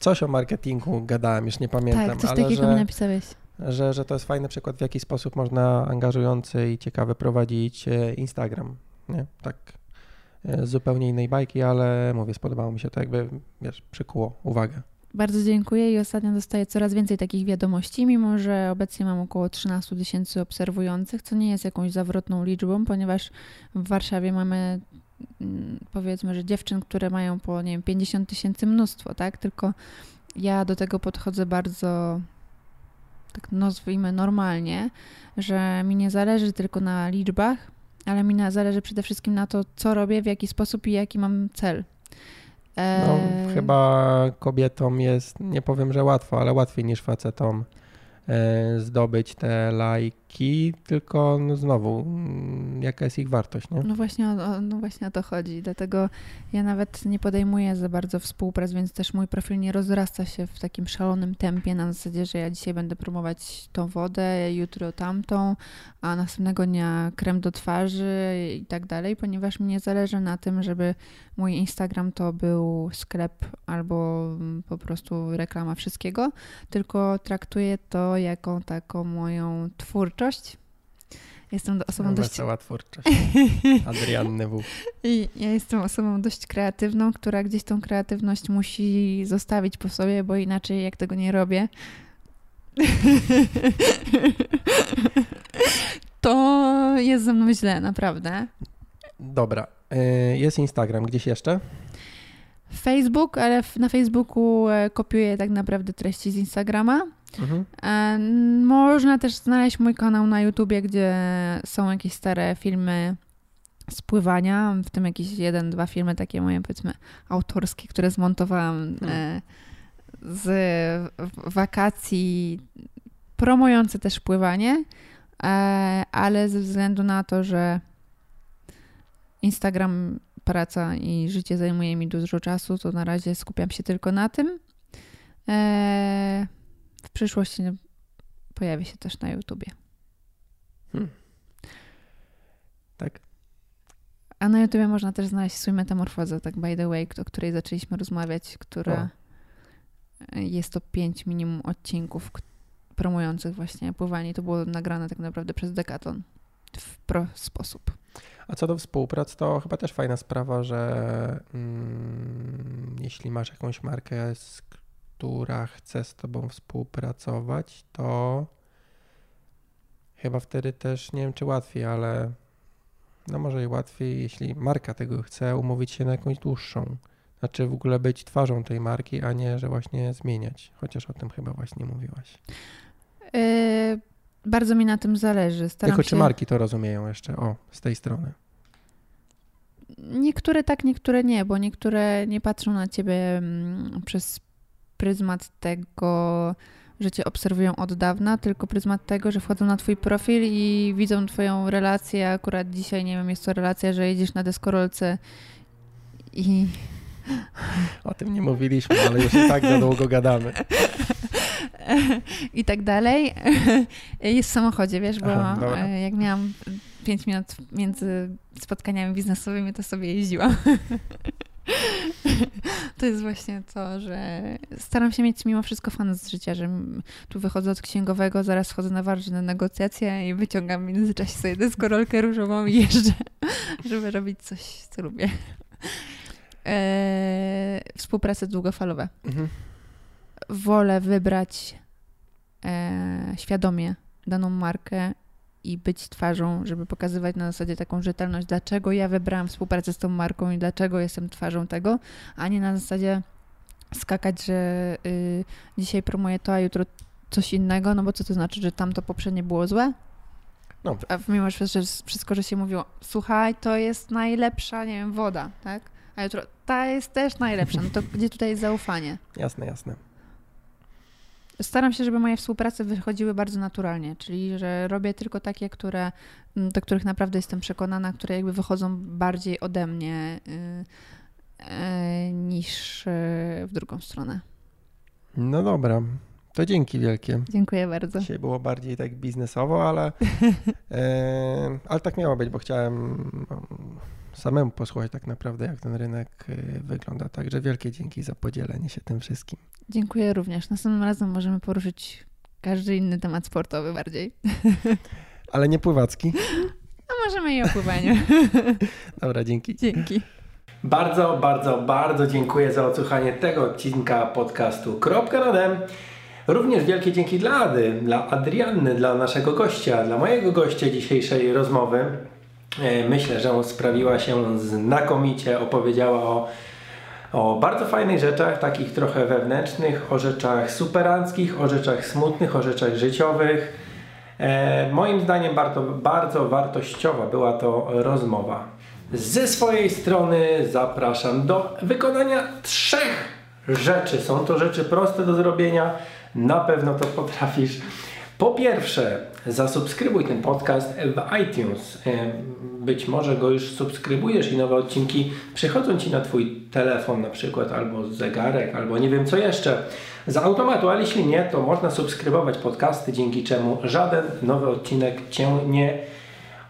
Coś o marketingu gadałem, już nie pamiętam, tak, coś ale takiego mi że, napisałeś. Że, że to jest fajny przykład, w jaki sposób można angażujący i ciekawy prowadzić e, Instagram. Nie? Tak e, z zupełnie innej bajki, ale mówię, spodobało mi się to, jakby wiesz, przykuło uwagę. Bardzo dziękuję i ostatnio dostaję coraz więcej takich wiadomości, mimo że obecnie mam około 13 tysięcy obserwujących, co nie jest jakąś zawrotną liczbą, ponieważ w Warszawie mamy mm, powiedzmy, że dziewczyn, które mają po nie wiem, 50 tysięcy mnóstwo, tak? Tylko ja do tego podchodzę bardzo tak nazwijmy normalnie, że mi nie zależy tylko na liczbach, ale mi na, zależy przede wszystkim na to, co robię, w jaki sposób i jaki mam cel. No, E, chyba kobietom jest, nie powiem, że łatwo, ale łatwiej niż facetom e, zdobyć te lajki, tylko no znowu, mm, jaka jest ich wartość, nie? No właśnie, o, no właśnie o to chodzi. Dlatego ja nawet nie podejmuję za bardzo współprac, więc też mój profil nie rozrasta się w takim szalonym tempie na zasadzie, że ja dzisiaj będę promować tą wodę, jutro tamtą, a następnego dnia krem do twarzy i tak dalej, ponieważ mi nie zależy na tym, żeby mój Instagram to był sklep albo mm, po prostu reklama wszystkiego, tylko traktuję to jako taką moją twórczość. Jestem do- osobą dość Wesoła twórczość. Adrianny W. i ja jestem osobą dość kreatywną, która gdzieś tą kreatywność musi zostawić po sobie, bo inaczej jak tego nie robię, to jest ze mną źle, naprawdę. Dobra, e, jest Instagram, gdzieś jeszcze? Facebook, ale na Facebooku e, kopiuję tak naprawdę treści z Instagrama. Mhm. E, można też znaleźć mój kanał na YouTubie, gdzie są jakieś stare filmy spływania, w tym jakieś jeden, dwa filmy takie moje powiedzmy autorskie, które zmontowałam hmm. e, z wakacji promujące też pływanie, e, ale ze względu na to, że Instagram, praca i życie zajmuje mi dużo czasu, to na razie skupiam się tylko na tym. W przyszłości pojawi się też na YouTubie. Hmm. Tak. A na YouTubie można też znaleźć swój metamorfozę, tak by the way, o której zaczęliśmy rozmawiać, która o. jest to pięć minimum odcinków promujących właśnie pływanie. To było nagrane tak naprawdę przez Decathlon w pro sposób. A co do współprac, to chyba też fajna sprawa, że mm, jeśli masz jakąś markę, która chce z tobą współpracować, to chyba wtedy też nie wiem, czy łatwiej, ale no może i łatwiej, jeśli marka tego chce, umówić się na jakąś dłuższą. Znaczy w ogóle być twarzą tej marki, a nie, że właśnie zmieniać. Chociaż o tym chyba właśnie mówiłaś. Yy, bardzo mi na tym zależy. Staram Tylko się... czy marki to rozumieją jeszcze? O, z tej strony. Niektóre tak, niektóre nie, bo niektóre nie patrzą na ciebie mm, przez pryzmat tego, że cię obserwują od dawna, tylko pryzmat tego, że wchodzą na twój profil i widzą twoją relację. Akurat dzisiaj, nie wiem, jest to relacja, że jedziesz na deskorolce i... O tym nie mówiliśmy, ale już i tak za długo gadamy. I tak dalej. Jest w samochodzie, wiesz, bo Aha, jak miałam 5 minut między spotkaniami biznesowymi, to sobie jeździłam. To jest właśnie to, że staram się mieć mimo wszystko fan z życia, że tu wychodzę od księgowego, zaraz wchodzę na ważne negocjacje i wyciągam w międzyczasie sobie deskorolkę różową i jeżdżę, żeby robić coś, co lubię. Eee, współprace długofalowe. Mhm. Wolę wybrać e, świadomie daną markę i być twarzą, żeby pokazywać na zasadzie taką rzetelność, dlaczego ja wybrałam współpracę z tą marką i dlaczego jestem twarzą tego, a nie na zasadzie skakać, że y, dzisiaj promuję to, a jutro coś innego, no bo co to znaczy, że tamto poprzednie było złe? No. A mimo, że wszystko, że się mówiło, słuchaj, to jest najlepsza, nie wiem, woda, tak? A jutro, ta jest też najlepsza, no to gdzie tutaj jest zaufanie? Jasne, jasne. Staram się, żeby moje współprace wychodziły bardzo naturalnie, czyli że robię tylko takie, które, mm, do których naprawdę jestem przekonana, które jakby wychodzą bardziej ode mnie y, y, niż y, w drugą stronę. No dobra, to dzięki wielkie. Dziękuję bardzo. Dzisiaj było bardziej tak biznesowo, ale, ale tak miało być, bo chciałem samemu posłuchać tak naprawdę, jak ten rynek y, wygląda. Także wielkie dzięki za podzielenie się tym wszystkim. Dziękuję również. Następnym razem możemy poruszyć każdy inny temat sportowy bardziej. Ale nie pływacki? No możemy i o pływaniu. Dobra, dzięki. Dzięki. Bardzo, bardzo, bardzo dziękuję za odsłuchanie tego odcinka podcastu Kropka na dem. Również wielkie dzięki dla Ady, dla Adrianny, dla naszego gościa, dla mojego gościa dzisiejszej rozmowy. E, myślę, że sprawiła się znakomicie, opowiedziała o, o bardzo fajnych rzeczach, takich trochę wewnętrznych, o rzeczach superanckich, o rzeczach smutnych, o rzeczach życiowych. E, moim zdaniem bardzo, bardzo wartościowa była to rozmowa. Ze swojej strony zapraszam do wykonania trzech rzeczy. Są to rzeczy proste do zrobienia. Na pewno to potrafisz. Po pierwsze, zasubskrybuj ten podcast w iTunes. Być może go już subskrybujesz i nowe odcinki przychodzą Ci na Twój telefon na przykład, albo zegarek, albo nie wiem co jeszcze. Z automatu, ale jeśli nie, to można subskrybować podcasty, dzięki czemu żaden nowy odcinek Cię nie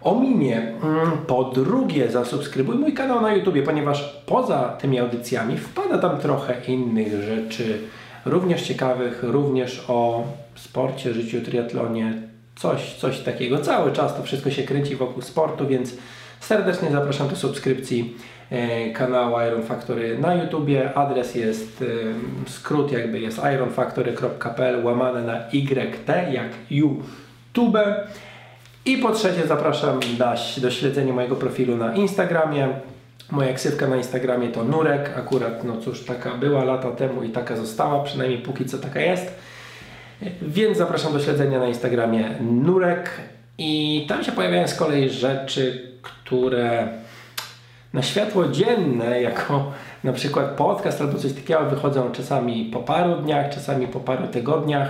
ominie. Mm, po drugie, zasubskrybuj mój kanał na YouTube, ponieważ poza tymi audycjami wpada tam trochę innych rzeczy, również ciekawych, również o sporcie, życiu, triatlonie, coś, coś takiego. Cały czas to wszystko się kręci wokół sportu, więc serdecznie zapraszam do subskrypcji e, kanału Iron Factory na YouTubie. Adres jest, e, skrót jakby jest ironfactory.pl łamane na YT jak YouTube. I po trzecie zapraszam do śledzenia mojego profilu na Instagramie. Moja ksywka na Instagramie to Nurek. Akurat, no cóż, taka była lata temu i taka została, przynajmniej póki co taka jest. Więc zapraszam do śledzenia na Instagramie Nurek i tam się pojawiają z kolei rzeczy, które na światło dzienne, jako na przykład podcast albo coś takiego, wychodzą czasami po paru dniach, czasami po paru tygodniach,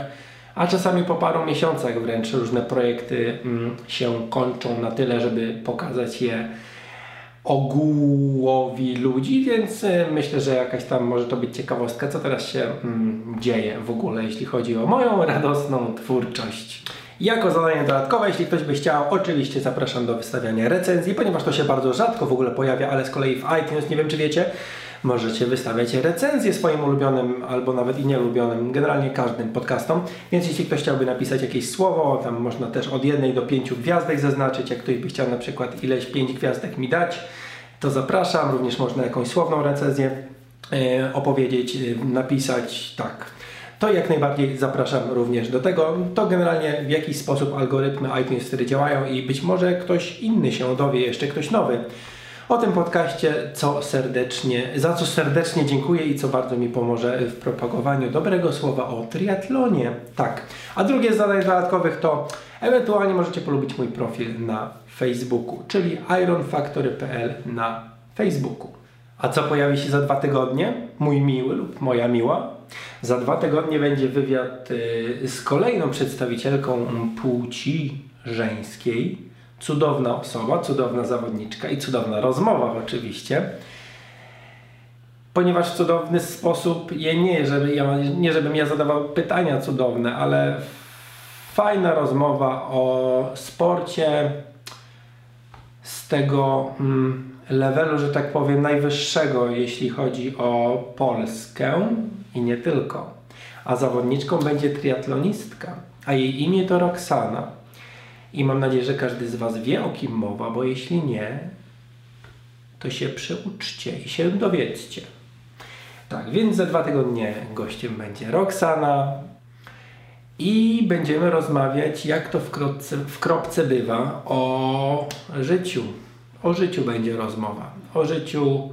a czasami po paru miesiącach wręcz różne projekty mm, się kończą na tyle, żeby pokazać je ogółowi ludzi, więc y, myślę, że jakaś tam może to być ciekawostka, co teraz się mm, dzieje w ogóle, jeśli chodzi o moją radosną twórczość. Jako zadanie dodatkowe, jeśli ktoś by chciał, oczywiście zapraszam do wystawiania recenzji, ponieważ to się bardzo rzadko w ogóle pojawia, ale z kolei w iTunes, nie wiem czy wiecie, możecie wystawiać recenzje swoim ulubionym albo nawet i nieulubionym, generalnie każdym podcastom. Więc jeśli ktoś chciałby napisać jakieś słowo, tam można też od jednej do pięciu gwiazdek zaznaczyć. Jak ktoś by chciał na przykład ileś pięć gwiazdek mi dać, to zapraszam. Również można jakąś słowną recenzję e, opowiedzieć, e, napisać, tak. To jak najbardziej zapraszam również do tego. To generalnie w jakiś sposób algorytmy iTunes wtedy działają i być może ktoś inny się dowie, jeszcze ktoś nowy o tym podcaście, co serdecznie, za co serdecznie dziękuję i co bardzo mi pomoże w propagowaniu dobrego słowa o triatlonie. Tak. A drugie z zadań dodatkowych to ewentualnie możecie polubić mój profil na Facebooku, czyli ironfactory.pl na Facebooku. A co pojawi się za dwa tygodnie? Mój miły lub moja miła. Za dwa tygodnie będzie wywiad y, z kolejną przedstawicielką płci żeńskiej cudowna osoba, cudowna zawodniczka i cudowna rozmowa oczywiście. Ponieważ w cudowny sposób, je nie, żeby ja, nie żebym ja zadawał pytania cudowne, ale fajna rozmowa o sporcie z tego mm, levelu, że tak powiem, najwyższego, jeśli chodzi o Polskę i nie tylko. A zawodniczką będzie triatlonistka, a jej imię to Roxana. I mam nadzieję, że każdy z Was wie o kim mowa, bo jeśli nie, to się przeuczcie i się dowiedzcie. Tak, więc za dwa tygodnie gościem będzie Roxana i będziemy rozmawiać, jak to w kropce, w kropce bywa, o życiu. O życiu będzie rozmowa. O życiu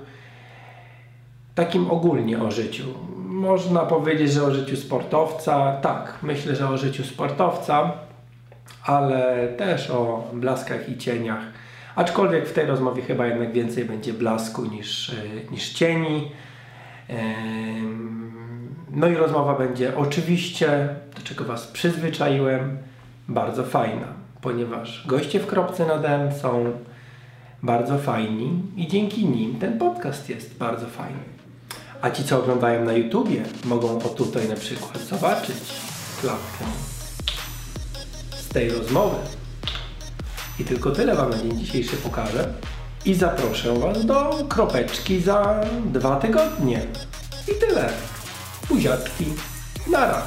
takim ogólnie o życiu. Można powiedzieć, że o życiu sportowca. Tak, myślę, że o życiu sportowca ale też o blaskach i cieniach. Aczkolwiek w tej rozmowie chyba jednak więcej będzie blasku niż, e, niż cieni. No i rozmowa będzie oczywiście, do czego Was przyzwyczaiłem, bardzo fajna, ponieważ goście w kropce nad M są bardzo fajni i dzięki nim ten podcast jest bardzo fajny. A ci, co oglądają na YouTubie, mogą o tutaj na przykład zobaczyć klatkę tej rozmowy. I tylko tyle Wam na dzień dzisiejszy pokażę. I zaproszę Was do kropeczki za dwa tygodnie. I tyle. Buziaczki. Nara.